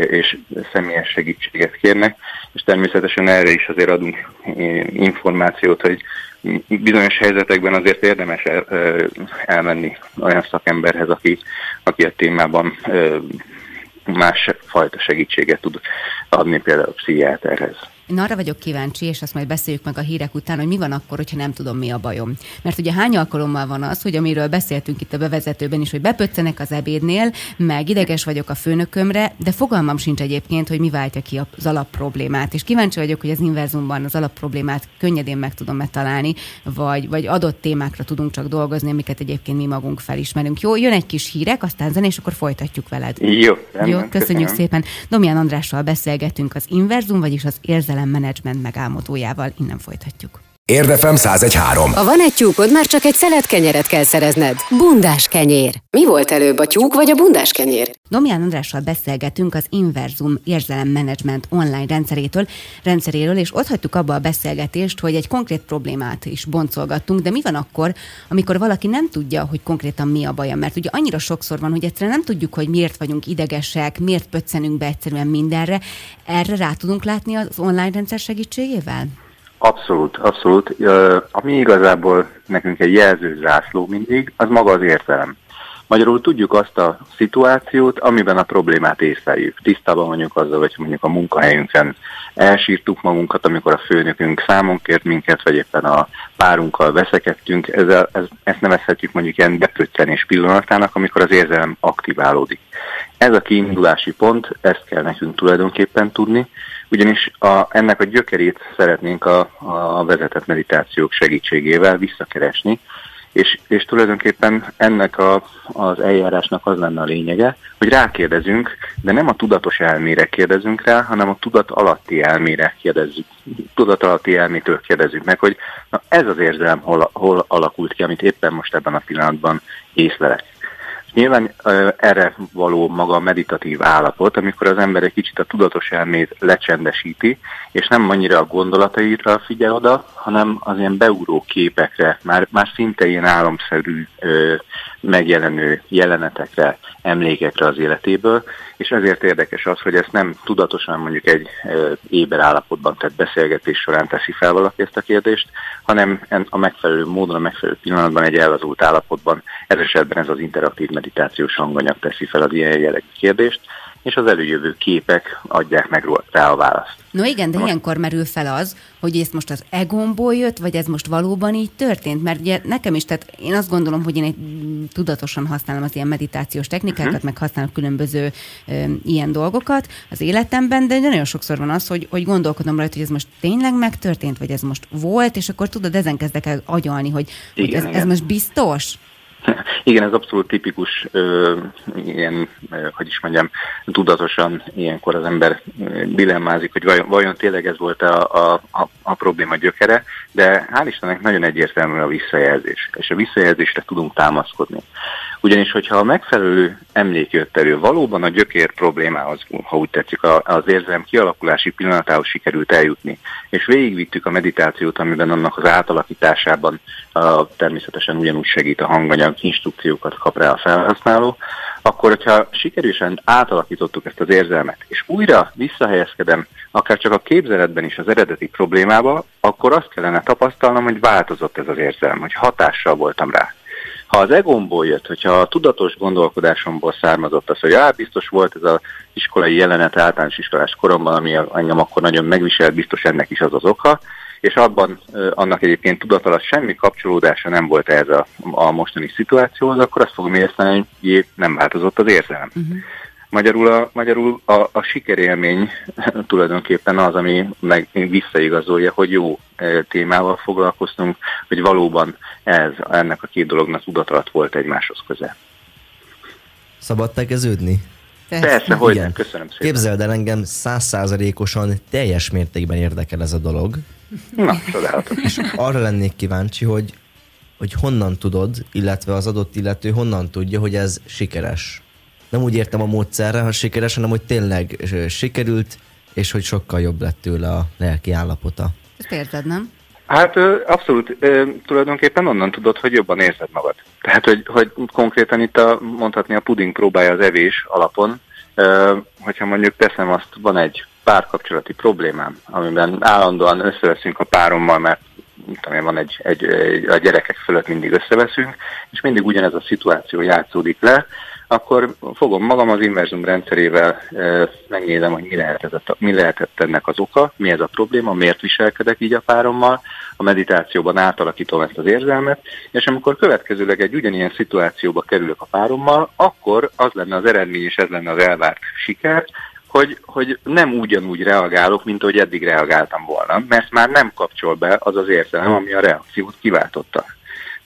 és személyes segítséget kérnek, és természetesen erre is azért adunk információt, hogy bizonyos helyzetekben azért érdemes el, elmenni olyan szakemberhez, aki, aki a témában más fajta segítséget tud adni, például a pszichiáterhez. Én arra vagyok kíváncsi, és azt majd beszéljük meg a hírek után, hogy mi van akkor, hogyha nem tudom, mi a bajom. Mert ugye hány alkalommal van az, hogy amiről beszéltünk itt a bevezetőben is, hogy bepöccenek az ebédnél, meg ideges vagyok a főnökömre, de fogalmam sincs egyébként, hogy mi váltja ki az alapproblémát. És kíváncsi vagyok, hogy az inverzumban az alapproblémát könnyedén meg tudom-e találni, vagy, vagy adott témákra tudunk csak dolgozni, amiket egyébként mi magunk felismerünk. Jó, jön egy kis hírek, aztán zene, és akkor folytatjuk veled. Jó, Jó, köszönjük köszönöm. szépen. Domján Andrással beszélgetünk az inverzum, vagyis az érzelem menedzsment megálmodójával. Innen folytatjuk. Érdefem 1013. Ha van egy tyúkod, már csak egy szelet kenyeret kell szerezned. Bundás kenyér. Mi volt előbb, a tyúk vagy a bundás kenyér? Domján Andrással beszélgetünk az Inverzum érzelemmenedzsment online rendszerétől, rendszeréről, és ott hagytuk abba a beszélgetést, hogy egy konkrét problémát is boncolgattunk, de mi van akkor, amikor valaki nem tudja, hogy konkrétan mi a baja? Mert ugye annyira sokszor van, hogy egyszerűen nem tudjuk, hogy miért vagyunk idegesek, miért pöccenünk be egyszerűen mindenre. Erre rá tudunk látni az online rendszer segítségével? Abszolút, abszolút. Ami igazából nekünk egy jelző zászló mindig, az maga az érzelem. Magyarul tudjuk azt a szituációt, amiben a problémát észleljük. Tisztában vagyunk azzal, hogy mondjuk a munkahelyünkön elsírtuk magunkat, amikor a főnökünk számon kért minket, vagy éppen a párunkkal veszekedtünk. Ezzel, ez, ezt nevezhetjük mondjuk ilyen bepöccenés pillanatának, amikor az érzelem aktiválódik. Ez a kiindulási pont, ezt kell nekünk tulajdonképpen tudni, ugyanis a, ennek a gyökerét szeretnénk a, a vezetett meditációk segítségével visszakeresni, és, és tulajdonképpen ennek a, az eljárásnak az lenne a lényege, hogy rákérdezünk, de nem a tudatos elmére kérdezünk rá, hanem a tudat alatti elmére kérdezzük, tudat alatti elmétől kérdezzük meg, hogy na ez az érzelem hol, hol alakult ki, amit éppen most ebben a pillanatban észlelek. Nyilván erre való maga a meditatív állapot, amikor az ember egy kicsit a tudatos elmét lecsendesíti, és nem annyira a gondolataira figyel oda, hanem az ilyen beúró képekre, már, már szinte ilyen álomszerű ö, megjelenő jelenetekre, emlékekre az életéből, és ezért érdekes az, hogy ezt nem tudatosan mondjuk egy éber állapotban tett beszélgetés során teszi fel valaki ezt a kérdést, hanem a megfelelő módon, a megfelelő pillanatban egy elvazult állapotban, ez esetben ez az interaktív meditációs hanganyag teszi fel az ilyen jellegű kérdést, és az előjövő képek adják meg rá a választ. No igen, de most... ilyenkor merül fel az, hogy ez most az egomból jött, vagy ez most valóban így történt? Mert ugye nekem is, tehát én azt gondolom, hogy én egy tudatosan használom az ilyen meditációs technikákat, uh-huh. meg használom különböző ö, ilyen dolgokat az életemben, de nagyon sokszor van az, hogy, hogy gondolkodom rajta, hogy ez most tényleg megtörtént, vagy ez most volt, és akkor tudod, ezen kezdek el agyalni, hogy, igen, hogy ez, igen. ez most biztos? Igen, ez abszolút tipikus, ö, ilyen, ö, hogy is mondjam, tudatosan ilyenkor az ember dilemmázik, hogy vajon, vajon tényleg ez volt a, a, a, probléma gyökere, de hál' Istennek nagyon egyértelmű a visszajelzés, és a visszajelzésre tudunk támaszkodni. Ugyanis, hogyha a megfelelő emlék jött elő, valóban a gyökér problémához, ha úgy tetszik, az érzelem kialakulási pillanatához sikerült eljutni, és végigvittük a meditációt, amiben annak az átalakításában a, természetesen ugyanúgy segít a hanganyag, instrukciókat kap rá a felhasználó, akkor, hogyha sikerűsen átalakítottuk ezt az érzelmet, és újra visszahelyezkedem, akár csak a képzeletben is az eredeti problémába, akkor azt kellene tapasztalnom, hogy változott ez az érzelem, hogy hatással voltam rá. Ha az egomból jött, hogyha a tudatos gondolkodásomból származott az, hogy á, biztos volt ez az iskolai jelenet általános iskolás koromban, ami engem akkor nagyon megviselt, biztos ennek is az az oka, és abban annak egyébként tudat alatt semmi kapcsolódása nem volt ez a, a mostani szituációhoz, akkor azt fogom érteni, hogy nem változott az érzelem. Uh-huh. Magyarul, a, magyarul a, a sikerélmény tulajdonképpen az, ami meg visszaigazolja, hogy jó témával foglalkoztunk, hogy valóban ez, ennek a két dolognak tudat alatt volt egymáshoz köze. Szabad tegeződni? Persze, hogy nem, köszönöm szépen. Képzeld el engem százszázalékosan teljes mértékben érdekel ez a dolog. Na, csodálatos. És arra lennék kíváncsi, hogy, hogy honnan tudod, illetve az adott illető honnan tudja, hogy ez sikeres. Nem úgy értem a módszerre, ha sikeres, hanem hogy tényleg sikerült, és hogy sokkal jobb lett tőle a lelki állapota. Ezt érted, nem? Hát abszolút, tulajdonképpen onnan tudod, hogy jobban érzed magad. Tehát, hogy, hogy konkrétan itt a, mondhatni a puding próbálja az evés alapon, hogyha mondjuk teszem azt, van egy párkapcsolati problémám, amiben állandóan összeveszünk a párommal, mert tudom van egy, egy, egy, a gyerekek fölött mindig összeveszünk, és mindig ugyanez a szituáció játszódik le, akkor fogom magam az inverzum rendszerével, megnézem, hogy mi lehetett, mi lehetett ennek az oka, mi ez a probléma, miért viselkedek így a párommal, a meditációban átalakítom ezt az érzelmet, és amikor következőleg egy ugyanilyen szituációba kerülök a párommal, akkor az lenne az eredmény, és ez lenne az elvárt siker, hogy, hogy nem ugyanúgy reagálok, mint ahogy eddig reagáltam volna, mert már nem kapcsol be az az érzelem, ami a reakciót kiváltotta.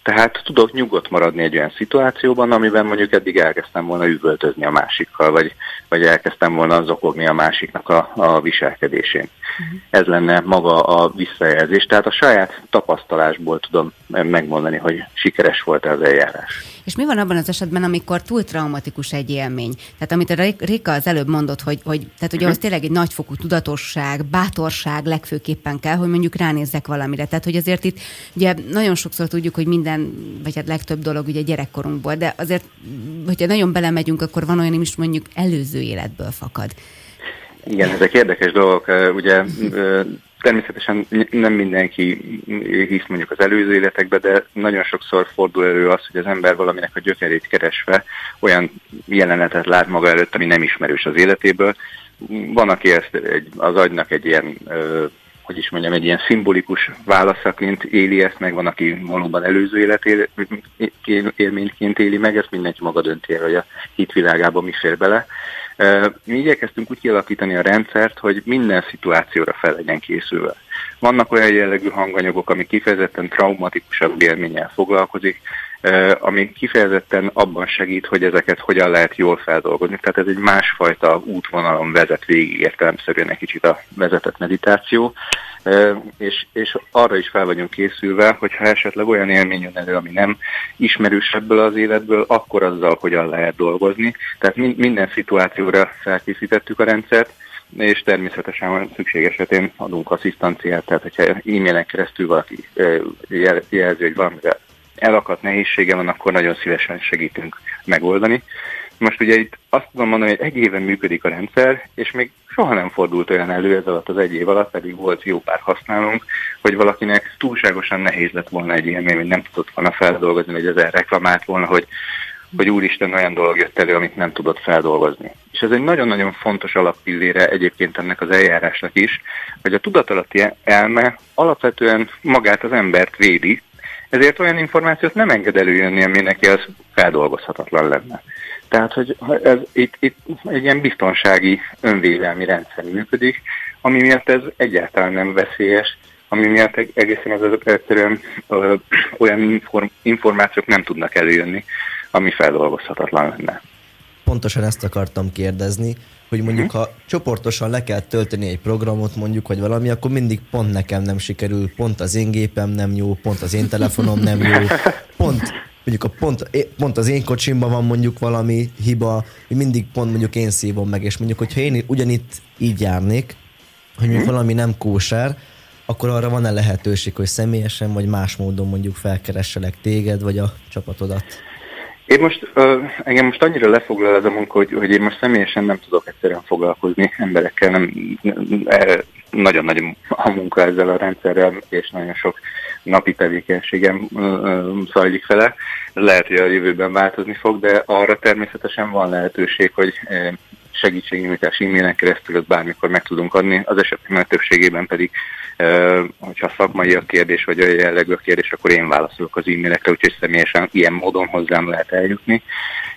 Tehát tudok nyugodt maradni egy olyan szituációban, amiben mondjuk eddig elkezdtem volna üvöltözni a másikkal, vagy, vagy elkezdtem volna zokogni a másiknak a, a viselkedésén. Uh-huh. Ez lenne maga a visszajelzés. Tehát a saját tapasztalásból tudom megmondani, hogy sikeres volt az eljárás. És mi van abban az esetben, amikor túl traumatikus egy élmény? Tehát amit a Réka az előbb mondott, hogy, hogy tehát ugye uh-huh. az tényleg egy nagyfokú tudatosság, bátorság legfőképpen kell, hogy mondjuk ránézzek valamire. Tehát, hogy azért itt ugye nagyon sokszor tudjuk, hogy minden, vagy hát legtöbb dolog ugye gyerekkorunkból, de azért, hogyha nagyon belemegyünk, akkor van olyan is mondjuk előző életből fakad. Igen, ezek érdekes dolgok. Ugye természetesen nem mindenki hisz mondjuk az előző életekbe, de nagyon sokszor fordul elő az, hogy az ember valaminek a gyökerét keresve olyan jelenetet lát maga előtt, ami nem ismerős az életéből. Van, aki ezt egy, az agynak egy ilyen hogy is mondjam, egy ilyen szimbolikus válaszaként éli ezt, meg van, aki valóban előző életélményként éli meg, ezt mindenki maga dönti el, hogy a hitvilágában mi fér bele. Mi igyekeztünk úgy kialakítani a rendszert, hogy minden szituációra fel legyen készülve. Vannak olyan jellegű hanganyagok, ami kifejezetten traumatikusabb élménnyel foglalkozik, ami kifejezetten abban segít, hogy ezeket hogyan lehet jól feldolgozni. Tehát ez egy másfajta útvonalon vezet végig értelemszerűen egy kicsit a vezetett meditáció, és, és arra is fel vagyunk készülve, hogyha esetleg olyan élmény jön elő, ami nem ismerős ebből az életből, akkor azzal hogyan lehet dolgozni. Tehát minden szituációra felkészítettük a rendszert, és természetesen szükség esetén adunk asszisztanciát, tehát hogyha e-mailen keresztül valaki jelzi, hogy valamire elakadt nehézsége van, akkor nagyon szívesen segítünk megoldani. Most ugye itt azt tudom mondani, hogy egy éven működik a rendszer, és még soha nem fordult olyan elő ez alatt az egy év alatt, pedig volt jó pár használunk, hogy valakinek túlságosan nehéz lett volna egy élmény, hogy nem tudott volna feldolgozni, hogy ezzel reklamált volna, hogy hogy úristen olyan dolog jött elő, amit nem tudott feldolgozni. És ez egy nagyon-nagyon fontos alappillére egyébként ennek az eljárásnak is, hogy a tudatalatti elme alapvetően magát az embert védi, ezért olyan információt nem enged előjönni, ami neki az feldolgozhatatlan lenne. Tehát, hogy ez itt, itt egy ilyen biztonsági önvédelmi rendszer működik, ami miatt ez egyáltalán nem veszélyes, ami miatt egészen az egyszerűen ö, olyan inform, információk nem tudnak előjönni, ami feldolgozhatatlan lenne. Pontosan ezt akartam kérdezni, hogy mondjuk ha csoportosan le kell tölteni egy programot, mondjuk, vagy valami, akkor mindig pont nekem nem sikerül, pont az én gépem nem jó, pont az én telefonom nem jó, pont mondjuk a pont, pont az én kocsimban van mondjuk valami hiba, hogy mindig pont mondjuk én szívom meg, és mondjuk, hogyha én ugyanitt így járnék, hogy mondjuk mhm. valami nem kóser, akkor arra van-e lehetőség, hogy személyesen vagy más módon mondjuk felkeresselek téged, vagy a csapatodat? Én most, uh, engem most annyira lefoglal ez a munka, hogy, hogy én most személyesen nem tudok egyszerűen foglalkozni emberekkel, nem, nagyon nagy a munka ezzel a rendszerrel, és nagyon sok napi tevékenységem zajlik vele. Lehet, hogy a jövőben változni fog, de arra természetesen van lehetőség, hogy segítségnyújtás e-mailen keresztül bármikor meg tudunk adni, az esetben többségében pedig hogyha szakmai a kérdés, vagy olyan jellegű a kérdés, akkor én válaszolok az e-mailekre, úgyhogy személyesen ilyen módon hozzám lehet eljutni.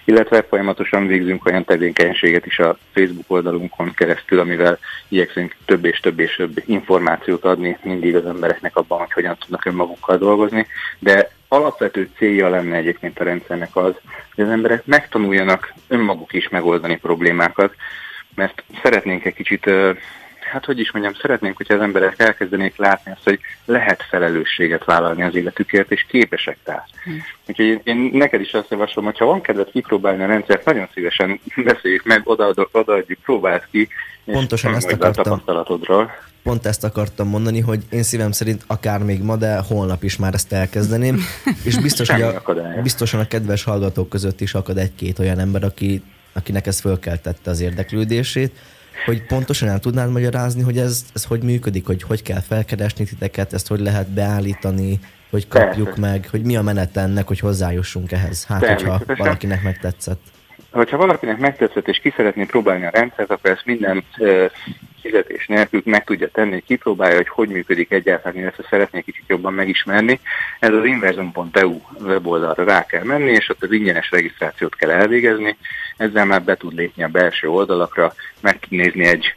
Illetve folyamatosan végzünk olyan tevékenységet is a Facebook oldalunkon keresztül, amivel igyekszünk több és több és több információt adni mindig az embereknek abban, hogy hogyan tudnak önmagukkal dolgozni, de alapvető célja lenne egyébként a rendszernek az, hogy az emberek megtanuljanak önmaguk is megoldani problémákat, mert szeretnénk egy kicsit hát hogy is mondjam, szeretnénk, hogyha az emberek elkezdenék látni azt, hogy lehet felelősséget vállalni az életükért, és képesek rá. Hm. Úgyhogy én, neked is azt javaslom, hogy ha van kedved kipróbálni a rendszert, nagyon szívesen beszéljük meg, odaadjuk, odaadjuk próbáld ki, Pontosan ezt akartam. Pont ezt akartam mondani, hogy én szívem szerint akár még ma, de holnap is már ezt elkezdeném, és biztos, hogy a, biztosan a kedves hallgatók között is akad egy-két olyan ember, aki, akinek ez fölkeltette az érdeklődését, hogy pontosan el tudnád magyarázni, hogy ez, ez hogy működik, hogy hogy kell felkeresni titeket, ezt hogy lehet beállítani, hogy kapjuk Persze. meg, hogy mi a menet ennek, hogy hozzájussunk ehhez, hát hogyha valakinek megtetszett. Hogyha valakinek megtetszett és ki szeretné próbálni a rendszert, akkor ezt minden fizetés nélkül meg tudja tenni, kipróbálja, hogy hogy működik egyáltalán, illetve szeretné kicsit jobban megismerni. Ez az inverzum.eu weboldalra rá kell menni, és ott az ingyenes regisztrációt kell elvégezni. Ezzel már be tud lépni a belső oldalakra, meg tud nézni egy,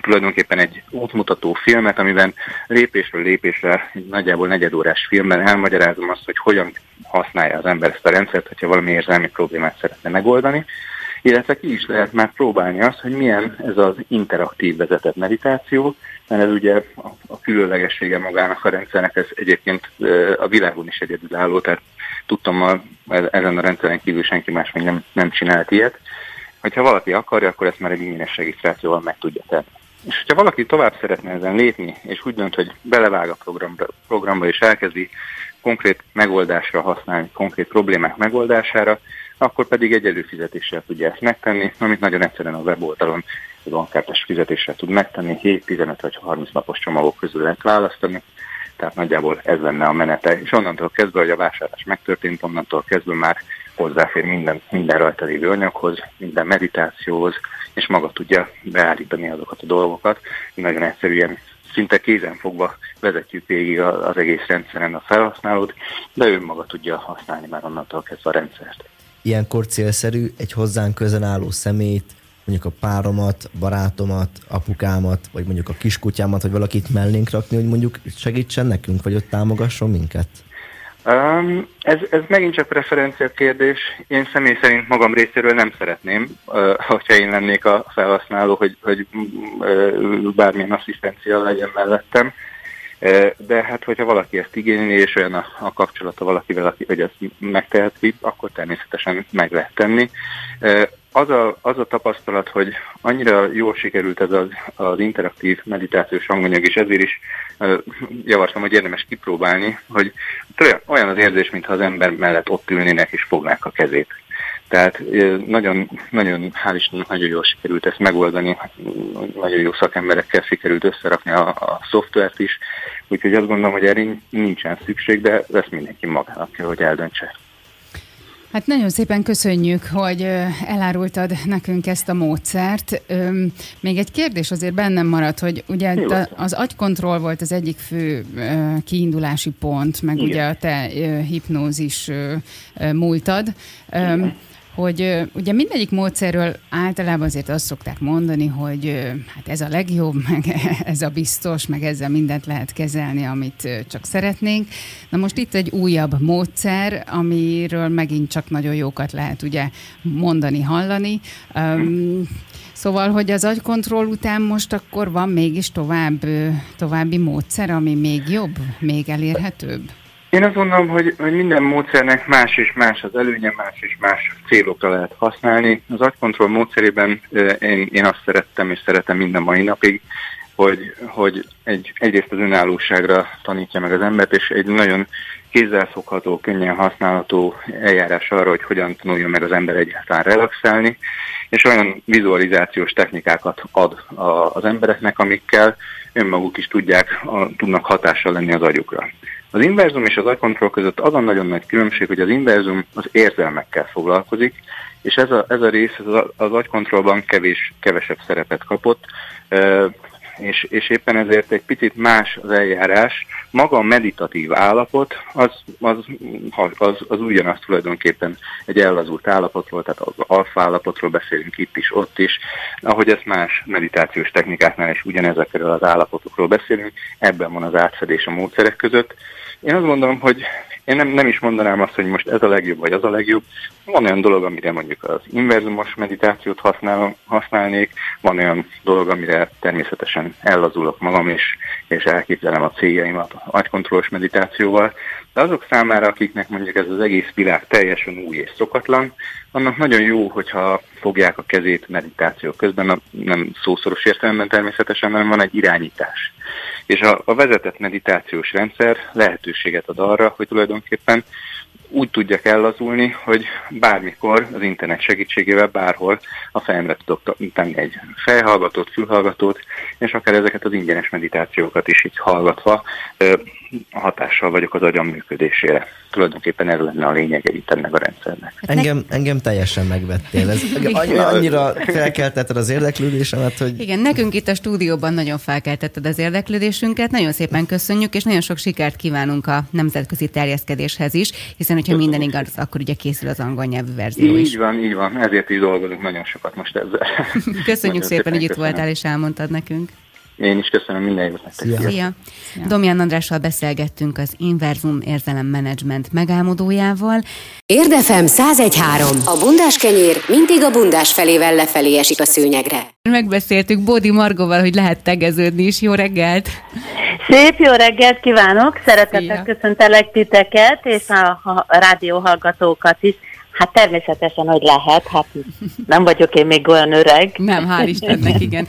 tulajdonképpen egy útmutató filmet, amiben lépésről lépésre, nagyjából negyedórás filmben elmagyarázom azt, hogy hogyan használja az ember ezt a rendszert, hogyha valami érzelmi problémát szeretne megoldani. Illetve ki is lehet már próbálni azt, hogy milyen ez az interaktív vezetett meditáció, mert ez ugye a, a különlegessége magának a rendszernek, ez egyébként a világon is egyedülálló, tehát tudtam, a, ezen a rendszeren kívül senki más még nem, nem csinált ilyet. Hogyha valaki akarja, akkor ezt már egy ingyenes regisztrációval meg tudja tenni. És hogyha valaki tovább szeretne ezen lépni, és úgy dönt, hogy belevág a programba, programba és elkezdi konkrét megoldásra használni, konkrét problémák megoldására, akkor pedig egy előfizetéssel tudja ezt megtenni, amit nagyon egyszerűen a weboldalon bankkártás fizetéssel tud megtenni, 7, 15 vagy 30 napos csomagok közül lehet választani, tehát nagyjából ez lenne a menete, és onnantól kezdve, hogy a vásárlás megtörtént, onnantól kezdve már hozzáfér minden, minden rajta lévő anyaghoz, minden meditációhoz, és maga tudja beállítani azokat a dolgokat. Nagyon egyszerűen szinte kézen fogva vezetjük végig az egész rendszeren a felhasználót, de ő maga tudja használni már onnantól kezdve a rendszert ilyenkor célszerű egy hozzánk közel álló szemét, mondjuk a páromat, barátomat, apukámat, vagy mondjuk a kiskutyámat, vagy valakit mellénk rakni, hogy mondjuk segítsen nekünk, vagy ott támogasson minket? Um, ez, ez megint csak preferencia kérdés. Én személy szerint magam részéről nem szeretném, uh, hogyha én lennék a felhasználó, hogy, hogy uh, bármilyen asszisztencia legyen mellettem. De hát, hogyha valaki ezt igényli, és olyan a, a kapcsolata valakivel, aki, hogy ezt megteheti, akkor természetesen meg lehet tenni. Az a, az a tapasztalat, hogy annyira jól sikerült ez az, az interaktív meditációs hanganyag, és ezért is javaslom, hogy érdemes kipróbálni, hogy olyan az érzés, mintha az ember mellett ott ülnének és fognák a kezét. Tehát nagyon, nagyon, hál' Istennek nagyon jól sikerült ezt megoldani, nagyon jó szakemberekkel sikerült összerakni a, a szoftvert is, úgyhogy azt gondolom, hogy erre nincsen szükség, de ezt mindenki magának hogy eldöntse. Hát nagyon szépen köszönjük, hogy elárultad nekünk ezt a módszert. Még egy kérdés azért bennem maradt, hogy ugye az agykontroll volt az egyik fő kiindulási pont, meg Igen. ugye a te hipnózis múltad. Igen hogy ugye mindegyik módszerről általában azért azt szokták mondani, hogy hát ez a legjobb, meg ez a biztos, meg ezzel mindent lehet kezelni, amit csak szeretnénk. Na most itt egy újabb módszer, amiről megint csak nagyon jókat lehet ugye mondani, hallani. Um, Szóval, hogy az agykontroll után most akkor van mégis tovább, további módszer, ami még jobb, még elérhetőbb? Én azt gondolom, hogy, hogy minden módszernek más és más az előnye, más és más célokra lehet használni. Az agykontroll módszerében én, én azt szerettem és szeretem minden mai napig, hogy, hogy egy, egyrészt az önállóságra tanítja meg az embert, és egy nagyon kézzelfogható, könnyen használható eljárás arra, hogy hogyan tanuljon meg az ember egyáltalán relaxálni, és olyan vizualizációs technikákat ad az embereknek, amikkel önmaguk is tudják, a, tudnak hatással lenni az agyukra. Az inverzum és az agykontroll között az a nagyon nagy különbség, hogy az inverzum az érzelmekkel foglalkozik, és ez a, ez a rész az, az agykontrollban kevés, kevesebb szerepet kapott és, és éppen ezért egy picit más az eljárás. Maga a meditatív állapot, az, az, az, az ugyanaz tulajdonképpen egy ellazult állapotról, tehát az alfa állapotról beszélünk itt is, ott is, ahogy ezt más meditációs technikáknál is ugyanezekről az állapotokról beszélünk, ebben van az átfedés a módszerek között. Én azt gondolom, hogy én nem, nem is mondanám azt, hogy most ez a legjobb, vagy az a legjobb. Van olyan dolog, amire mondjuk az inverzumos meditációt használ, használnék, van olyan dolog, amire természetesen ellazulok magam, és, és elképzelem a céljaimat agykontrollos meditációval. De azok számára, akiknek mondjuk ez az egész világ teljesen új és szokatlan, annak nagyon jó, hogyha fogják a kezét meditáció közben, nem szószoros értelemben természetesen, hanem van egy irányítás. És a, a vezetett meditációs rendszer lehetőséget ad arra, hogy tulajdonképpen úgy tudjak ellazulni, hogy bármikor az internet segítségével bárhol a fejemre tudok tenni egy fejhallgatót, fülhallgatót, és akár ezeket az ingyenes meditációkat is így hallgatva hatással vagyok az agyam működésére. Tulajdonképpen ez lenne a lényege itt ennek a rendszernek. Hát engem, engem teljesen megvettél. Ez annyira, annyira felkeltetted az érdeklődésemet, hogy... Igen, nekünk itt a stúdióban nagyon felkeltetted az érdeklődésünket. Nagyon szépen köszönjük, és nagyon sok sikert kívánunk a nemzetközi terjeszkedéshez is, hiszen hogyha minden igaz, akkor ugye készül az angol nyelvű verzió így is. Így van, így van. Ezért is dolgozunk nagyon sokat most ezzel. Köszönjük szépen, hogy itt voltál és elmondtad nekünk. Én is köszönöm minden jót nektek. Szia. Szia. Domján Andrással beszélgettünk az Inverzum érzelem menedzsment megálmodójával. Érdefem 1013. A bundás kenyér mindig a bundás felével lefelé esik a szőnyegre. Megbeszéltük Bódi Margóval, hogy lehet tegeződni is. Jó reggelt! Szép jó reggelt kívánok! Szeretettel köszöntelek titeket, és a, a rádióhallgatókat is. Hát természetesen, hogy lehet, hát nem vagyok én még olyan öreg. Nem, hál' Istennek, igen.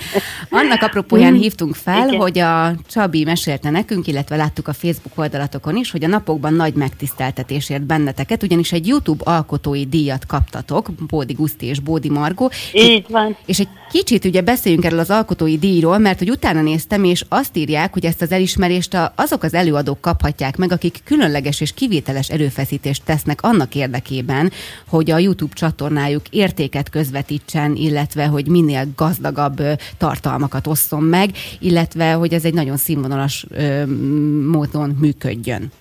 Annak apropóján mm. hívtunk fel, igen. hogy a Csabi mesélte nekünk, illetve láttuk a Facebook oldalatokon is, hogy a napokban nagy megtiszteltetésért benneteket, ugyanis egy YouTube alkotói díjat kaptatok, Bódi Guszti és Bódi Margó. Így van. És egy kicsit ugye beszéljünk erről az alkotói díjról, mert hogy utána néztem, és azt írják, hogy ezt az elismerést azok az előadók kaphatják meg, akik különleges és kivételes erőfeszítést tesznek annak érdekében, hogy a YouTube csatornájuk értéket közvetítsen, illetve hogy minél gazdagabb tartalmakat osszon meg, illetve hogy ez egy nagyon színvonalas módon működjön.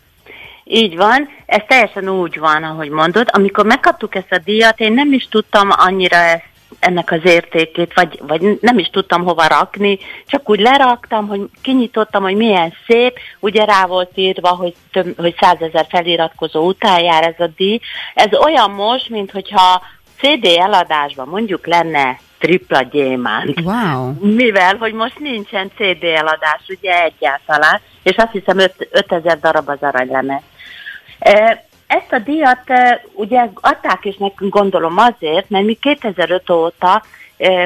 Így van, ez teljesen úgy van, ahogy mondod. Amikor megkaptuk ezt a díjat, én nem is tudtam annyira ezt ennek az értékét, vagy, vagy nem is tudtam hova rakni, csak úgy leraktam, hogy kinyitottam, hogy milyen szép, ugye rá volt írva, hogy, több, hogy százezer feliratkozó után jár ez a díj. Ez olyan most, mint hogyha CD eladásban mondjuk lenne tripla gyémánt. Wow. Mivel, hogy most nincsen CD eladás, ugye egyáltalán, és azt hiszem 5000 darab az aranylemez. Ezt a díjat ugye adták is nekünk gondolom azért, mert mi 2005 óta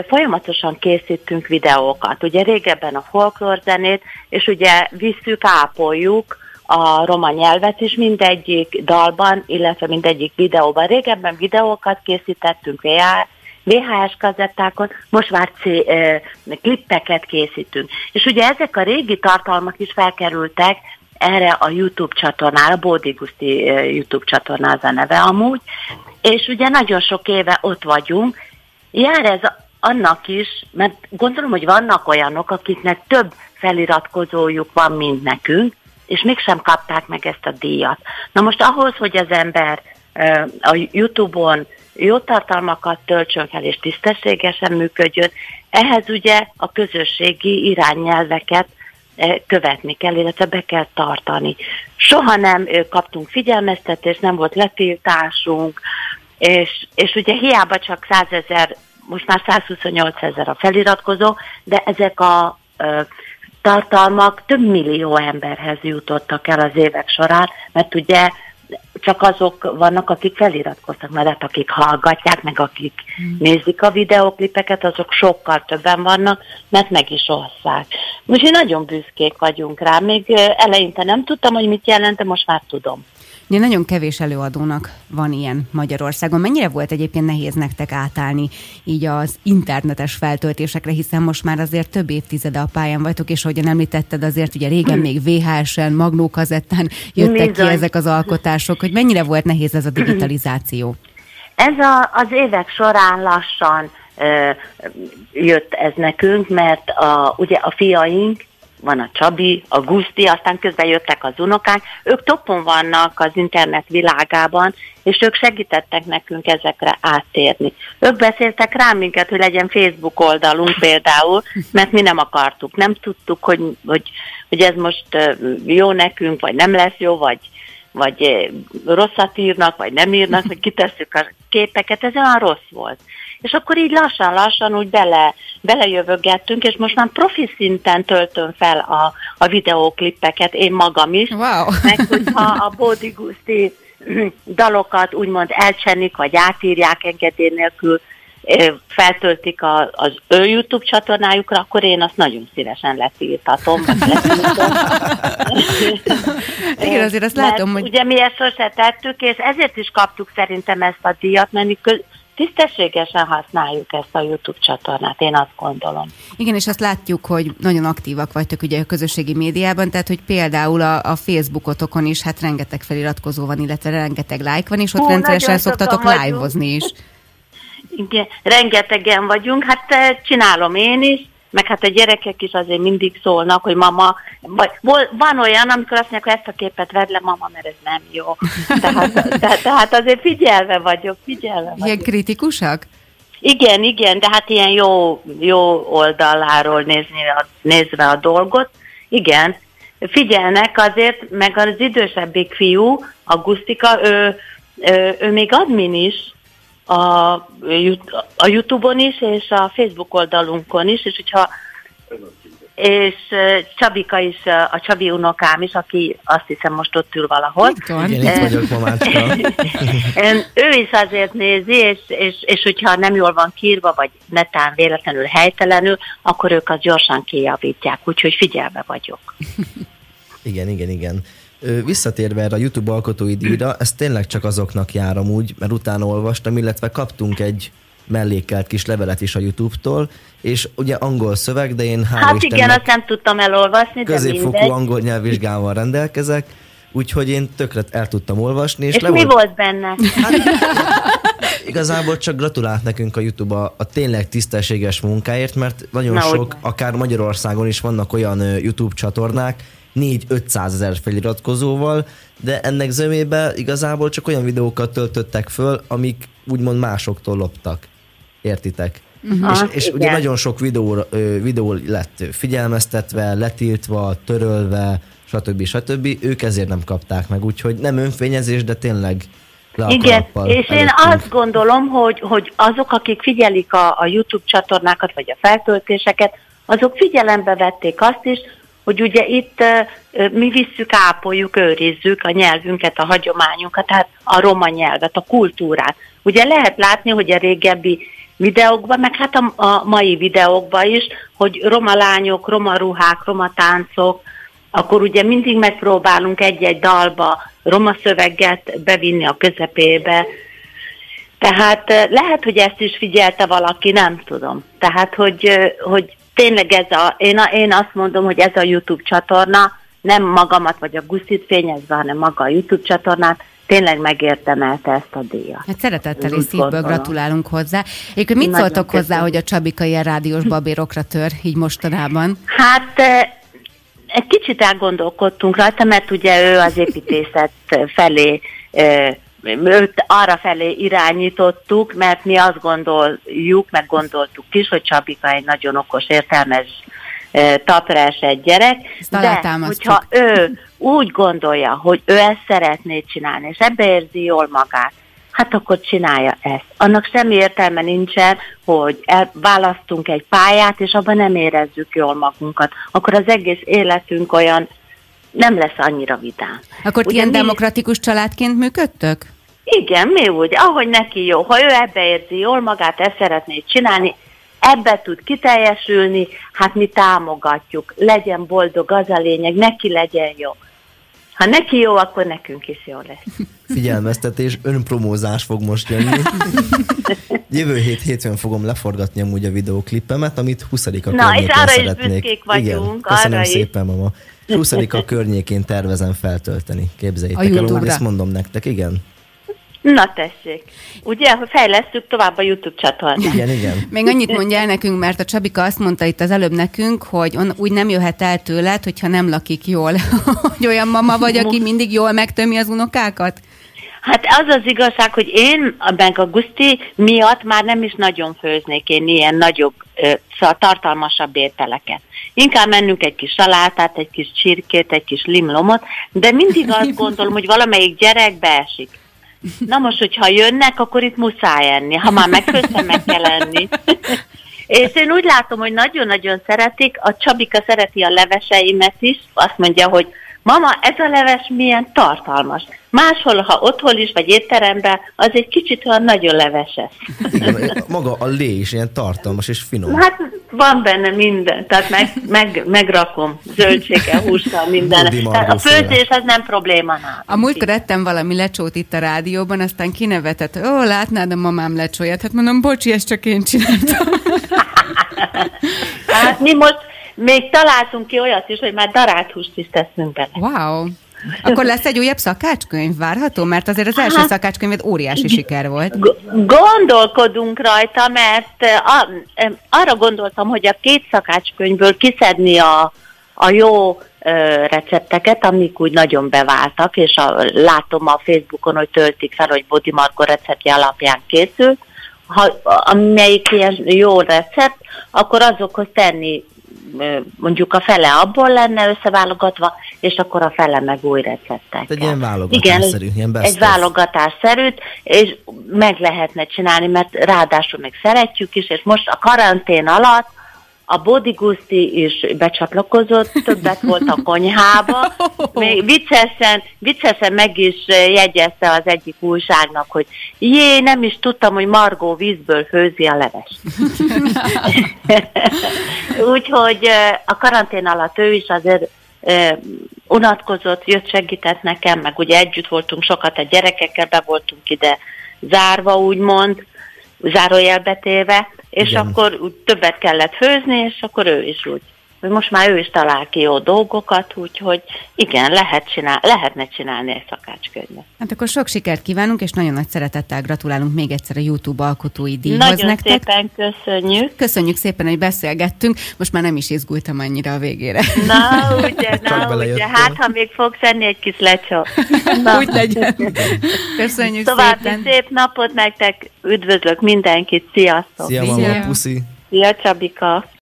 folyamatosan készítünk videókat. Ugye régebben a folklór zenét, és ugye visszük, ápoljuk a roma nyelvet is mindegyik dalban, illetve mindegyik videóban. Régebben videókat készítettünk VHS kazettákon, most már C, e, klippeket készítünk. És ugye ezek a régi tartalmak is felkerültek erre a YouTube csatornára, Bódi Guszti YouTube csatorná az a neve amúgy, és ugye nagyon sok éve ott vagyunk, jár ez annak is, mert gondolom, hogy vannak olyanok, akiknek több feliratkozójuk van, mint nekünk, és mégsem kapták meg ezt a díjat. Na most ahhoz, hogy az ember a YouTube-on jó tartalmakat töltsön fel, és tisztességesen működjön, ehhez ugye a közösségi irányelveket követni kell, illetve be kell tartani. Soha nem kaptunk figyelmeztetést, nem volt letiltásunk, és, és ugye hiába csak 100 ezer, most már 128 ezer a feliratkozó, de ezek a tartalmak több millió emberhez jutottak el az évek során, mert ugye csak azok vannak, akik feliratkoztak, mert hát akik hallgatják, meg akik hmm. nézik a videoklipeket, azok sokkal többen vannak, mert meg is osszák. Úgyhogy nagyon büszkék vagyunk rá. Még eleinte nem tudtam, hogy mit jelent, de most már tudom. Ugye nagyon kevés előadónak van ilyen Magyarországon. Mennyire volt egyébként nehéz nektek átállni így az internetes feltöltésekre, hiszen most már azért több évtizede a pályán vagytok, és ahogyan említetted, azért ugye régen még VHS-en, magnókazettán jöttek Bizony. ki ezek az alkotások, hogy mennyire volt nehéz ez a digitalizáció? Ez a, az évek során lassan ö, jött ez nekünk, mert a, ugye a fiaink van a Csabi, a Guszti, aztán közben jöttek az unokák, ők topon vannak az internet világában, és ők segítettek nekünk ezekre áttérni. Ők beszéltek rá minket, hogy legyen Facebook oldalunk például, mert mi nem akartuk, nem tudtuk, hogy, hogy, hogy ez most jó nekünk, vagy nem lesz jó, vagy, vagy rosszat írnak, vagy nem írnak, hogy kitesszük a képeket, ez olyan rossz volt. És akkor így lassan-lassan úgy bele, belejövögettünk, és most már profi szinten töltöm fel a, a videóklippeket, én magam is. Wow. Meg hogyha a Bódi Guszti dalokat úgymond elcsenik, vagy átírják engedély nélkül, feltöltik a, az ő YouTube csatornájukra, akkor én azt nagyon szívesen letiltatom. Igen, azért azt látom, hogy... Ugye mi ezt sose tettük, és ezért is kaptuk szerintem ezt a díjat, mert mi tisztességesen használjuk ezt a YouTube csatornát, én azt gondolom. Igen, és azt látjuk, hogy nagyon aktívak vagytok ugye a közösségi médiában, tehát hogy például a, a Facebookotokon is hát rengeteg feliratkozó van, illetve rengeteg like van, és ott Hú, rendszeresen szoktatok live-ozni is. Igen, rengetegen vagyunk, hát eh, csinálom én is, meg hát a gyerekek is azért mindig szólnak, hogy mama, vagy van olyan, amikor azt mondják, hogy ezt a képet vedd le, mama, mert ez nem jó. Tehát, tehát, tehát azért figyelve vagyok, figyelve vagyok. Ilyen kritikusak? Igen, igen, de hát ilyen jó, jó oldaláról nézni a, nézve a dolgot, igen, figyelnek azért, meg az idősebbik fiú, Augustika, ő, ő, ő még admin is, a, a Youtube-on is, és a Facebook oldalunkon is, és hogyha és Csabika is, a Csabi unokám is, aki azt hiszem most ott ül valahol. Igen, itt vagyok, mamácska. ő is azért nézi, és, és, és hogyha nem jól van kírva, vagy netán véletlenül helytelenül, akkor ők azt gyorsan kijavítják, úgyhogy figyelve vagyok. Igen, igen, igen. Visszatérve erre a YouTube alkotói díjra, ez tényleg csak azoknak jár amúgy, mert utána olvastam, illetve kaptunk egy mellékelt kis levelet is a YouTube-tól, és ugye angol szöveg, de én hál' Hát Istennek igen, azt nem tudtam elolvasni, de Középfokú mindegy. angol nyelvvizsgával rendelkezek, úgyhogy én tökre el tudtam olvasni. És, és mi volt, volt benne? Hát, igazából csak gratulált nekünk a YouTube a, a tényleg tisztességes munkáért, mert nagyon Na, sok, akár Magyarországon is vannak olyan YouTube csatornák, 4-500 ezer feliratkozóval, de ennek zömébe igazából csak olyan videókat töltöttek föl, amik úgymond másoktól loptak. Értitek? Uh-huh. És, és ugye nagyon sok videó, videó lett figyelmeztetve, letiltva, törölve, stb. stb. Ők ezért nem kapták meg, úgyhogy nem önfényezés, de tényleg igen, és én azt gondolom, hogy, hogy azok, akik figyelik a, a YouTube csatornákat, vagy a feltöltéseket, azok figyelembe vették azt is, hogy ugye itt mi visszük, ápoljuk, őrizzük a nyelvünket, a hagyományunkat, tehát a roma nyelvet, a kultúrát. Ugye lehet látni, hogy a régebbi videókban, meg hát a, mai videókban is, hogy roma lányok, roma ruhák, roma táncok, akkor ugye mindig megpróbálunk egy-egy dalba roma szöveget bevinni a közepébe. Tehát lehet, hogy ezt is figyelte valaki, nem tudom. Tehát, hogy, hogy tényleg ez a, én, a, én azt mondom, hogy ez a YouTube csatorna nem magamat vagy a guszit fényezve, hanem maga a YouTube csatornát, tényleg megérdemelte ezt a díjat. Hát szeretettel és szívből gratulálunk hozzá. Egyébként mit Nagyon szóltok hozzá, hogy a Csabika ilyen rádiós babérokra tör így mostanában? Hát egy kicsit elgondolkodtunk rajta, mert ugye ő az építészet felé őt arra felé irányítottuk, mert mi azt gondoljuk, meg gondoltuk is, hogy Csabika egy nagyon okos, értelmes, taprás egy gyerek, de hogyha ő úgy gondolja, hogy ő ezt szeretné csinálni, és ebbe érzi jól magát, hát akkor csinálja ezt. Annak semmi értelme nincsen, hogy választunk egy pályát, és abban nem érezzük jól magunkat. Akkor az egész életünk olyan nem lesz annyira vidám. Akkor Ugye ilyen mi... demokratikus családként működtök? Igen, mi úgy, ahogy neki jó. Ha ő ebbe érzi jól magát, ezt szeretné csinálni, ebbe tud kiteljesülni, hát mi támogatjuk. Legyen boldog, az a lényeg, neki legyen jó. Ha neki jó, akkor nekünk is jó lesz. Figyelmeztetés, önpromózás fog most jönni. Jövő hét hétfőn fogom leforgatni amúgy a videóklippemet, amit 20 a Na, és arra szeretnék. is vagyunk. Igen, köszönöm arra szépen, is. mama. 20 a környékén tervezem feltölteni. Képzeljétek el, ezt mondom nektek, igen. Na tessék. Ugye, hogy fejlesztük tovább a YouTube csatornát. Igen, igen. Még annyit mondja el nekünk, mert a Csabika azt mondta itt az előbb nekünk, hogy on, úgy nem jöhet el tőled, hogyha nem lakik jól. hogy olyan mama vagy, aki mindig jól megtömi az unokákat? Hát az az igazság, hogy én meg a Guszti miatt már nem is nagyon főznék én ilyen nagyobb, szóval tartalmasabb ételeket. Inkább mennünk egy kis salátát, egy kis csirkét, egy kis limlomot, de mindig azt gondolom, hogy valamelyik gyerek beesik. Na most, hogyha jönnek, akkor itt muszáj enni. Ha már megfőztem, meg kell enni. És én úgy látom, hogy nagyon-nagyon szeretik, a Csabika szereti a leveseimet is, azt mondja, hogy mama, ez a leves milyen tartalmas. Máshol, ha otthon is, vagy étteremben, az egy kicsit olyan nagyon leveses. Igen, maga a lé is ilyen tartalmas és finom. Hát van benne minden, tehát meg, meg, megrakom zöldséggel, hússal, minden. a főzés az nem probléma nálam. A múltkor ettem valami lecsót itt a rádióban, aztán kinevetett, ó, látnád a mamám lecsóját. Hát mondom, bocsi, ezt csak én csináltam. hát mi most még találtunk ki olyat is, hogy már darált húst is teszünk bele. Wow! Akkor lesz egy újabb szakácskönyv várható? Mert azért az első hát, szakácskönyv óriási siker volt. Gondolkodunk rajta, mert a, arra gondoltam, hogy a két szakácskönyvből kiszedni a, a jó recepteket, amik úgy nagyon beváltak, és a, látom a Facebookon, hogy töltik fel, hogy Bodi Marko receptje alapján készült. Ha, amelyik ilyen jó recept, akkor azokhoz tenni mondjuk a fele abból lenne összeválogatva, és akkor a fele meg új receptek. Egy ilyen válogatásszerű, Igen, ilyen egy válogatásszerűt, és meg lehetne csinálni, mert ráadásul meg szeretjük is, és most a karantén alatt a Body Gusti is becsatlakozott, többet volt a konyhába. Még viccesen, viccesen meg is jegyezte az egyik újságnak, hogy jé, nem is tudtam, hogy Margó vízből főzi a leves. Úgyhogy a karantén alatt ő is azért unatkozott, jött, segített nekem, meg ugye együtt voltunk sokat a gyerekekkel, be voltunk ide zárva, úgymond, zárójelbetéve, és Igen. akkor úgy többet kellett főzni, és akkor ő is úgy most már ő is talál ki jó dolgokat, úgyhogy igen, lehet csinál, lehetne csinálni egy szakácskönyvet. Hát akkor sok sikert kívánunk, és nagyon nagy szeretettel gratulálunk még egyszer a YouTube alkotói díjhoz nagyon nektek. szépen köszönjük. Köszönjük szépen, hogy beszélgettünk. Most már nem is izgultam annyira a végére. Na, ugye, na, ugye. Hát, ha még fogsz enni egy kis lecsó. Úgy legyen. Köszönjük További szépen. szép napot nektek, üdvözlök mindenkit, sziasztok! Szia, mama, puszi! Szia, Csabika!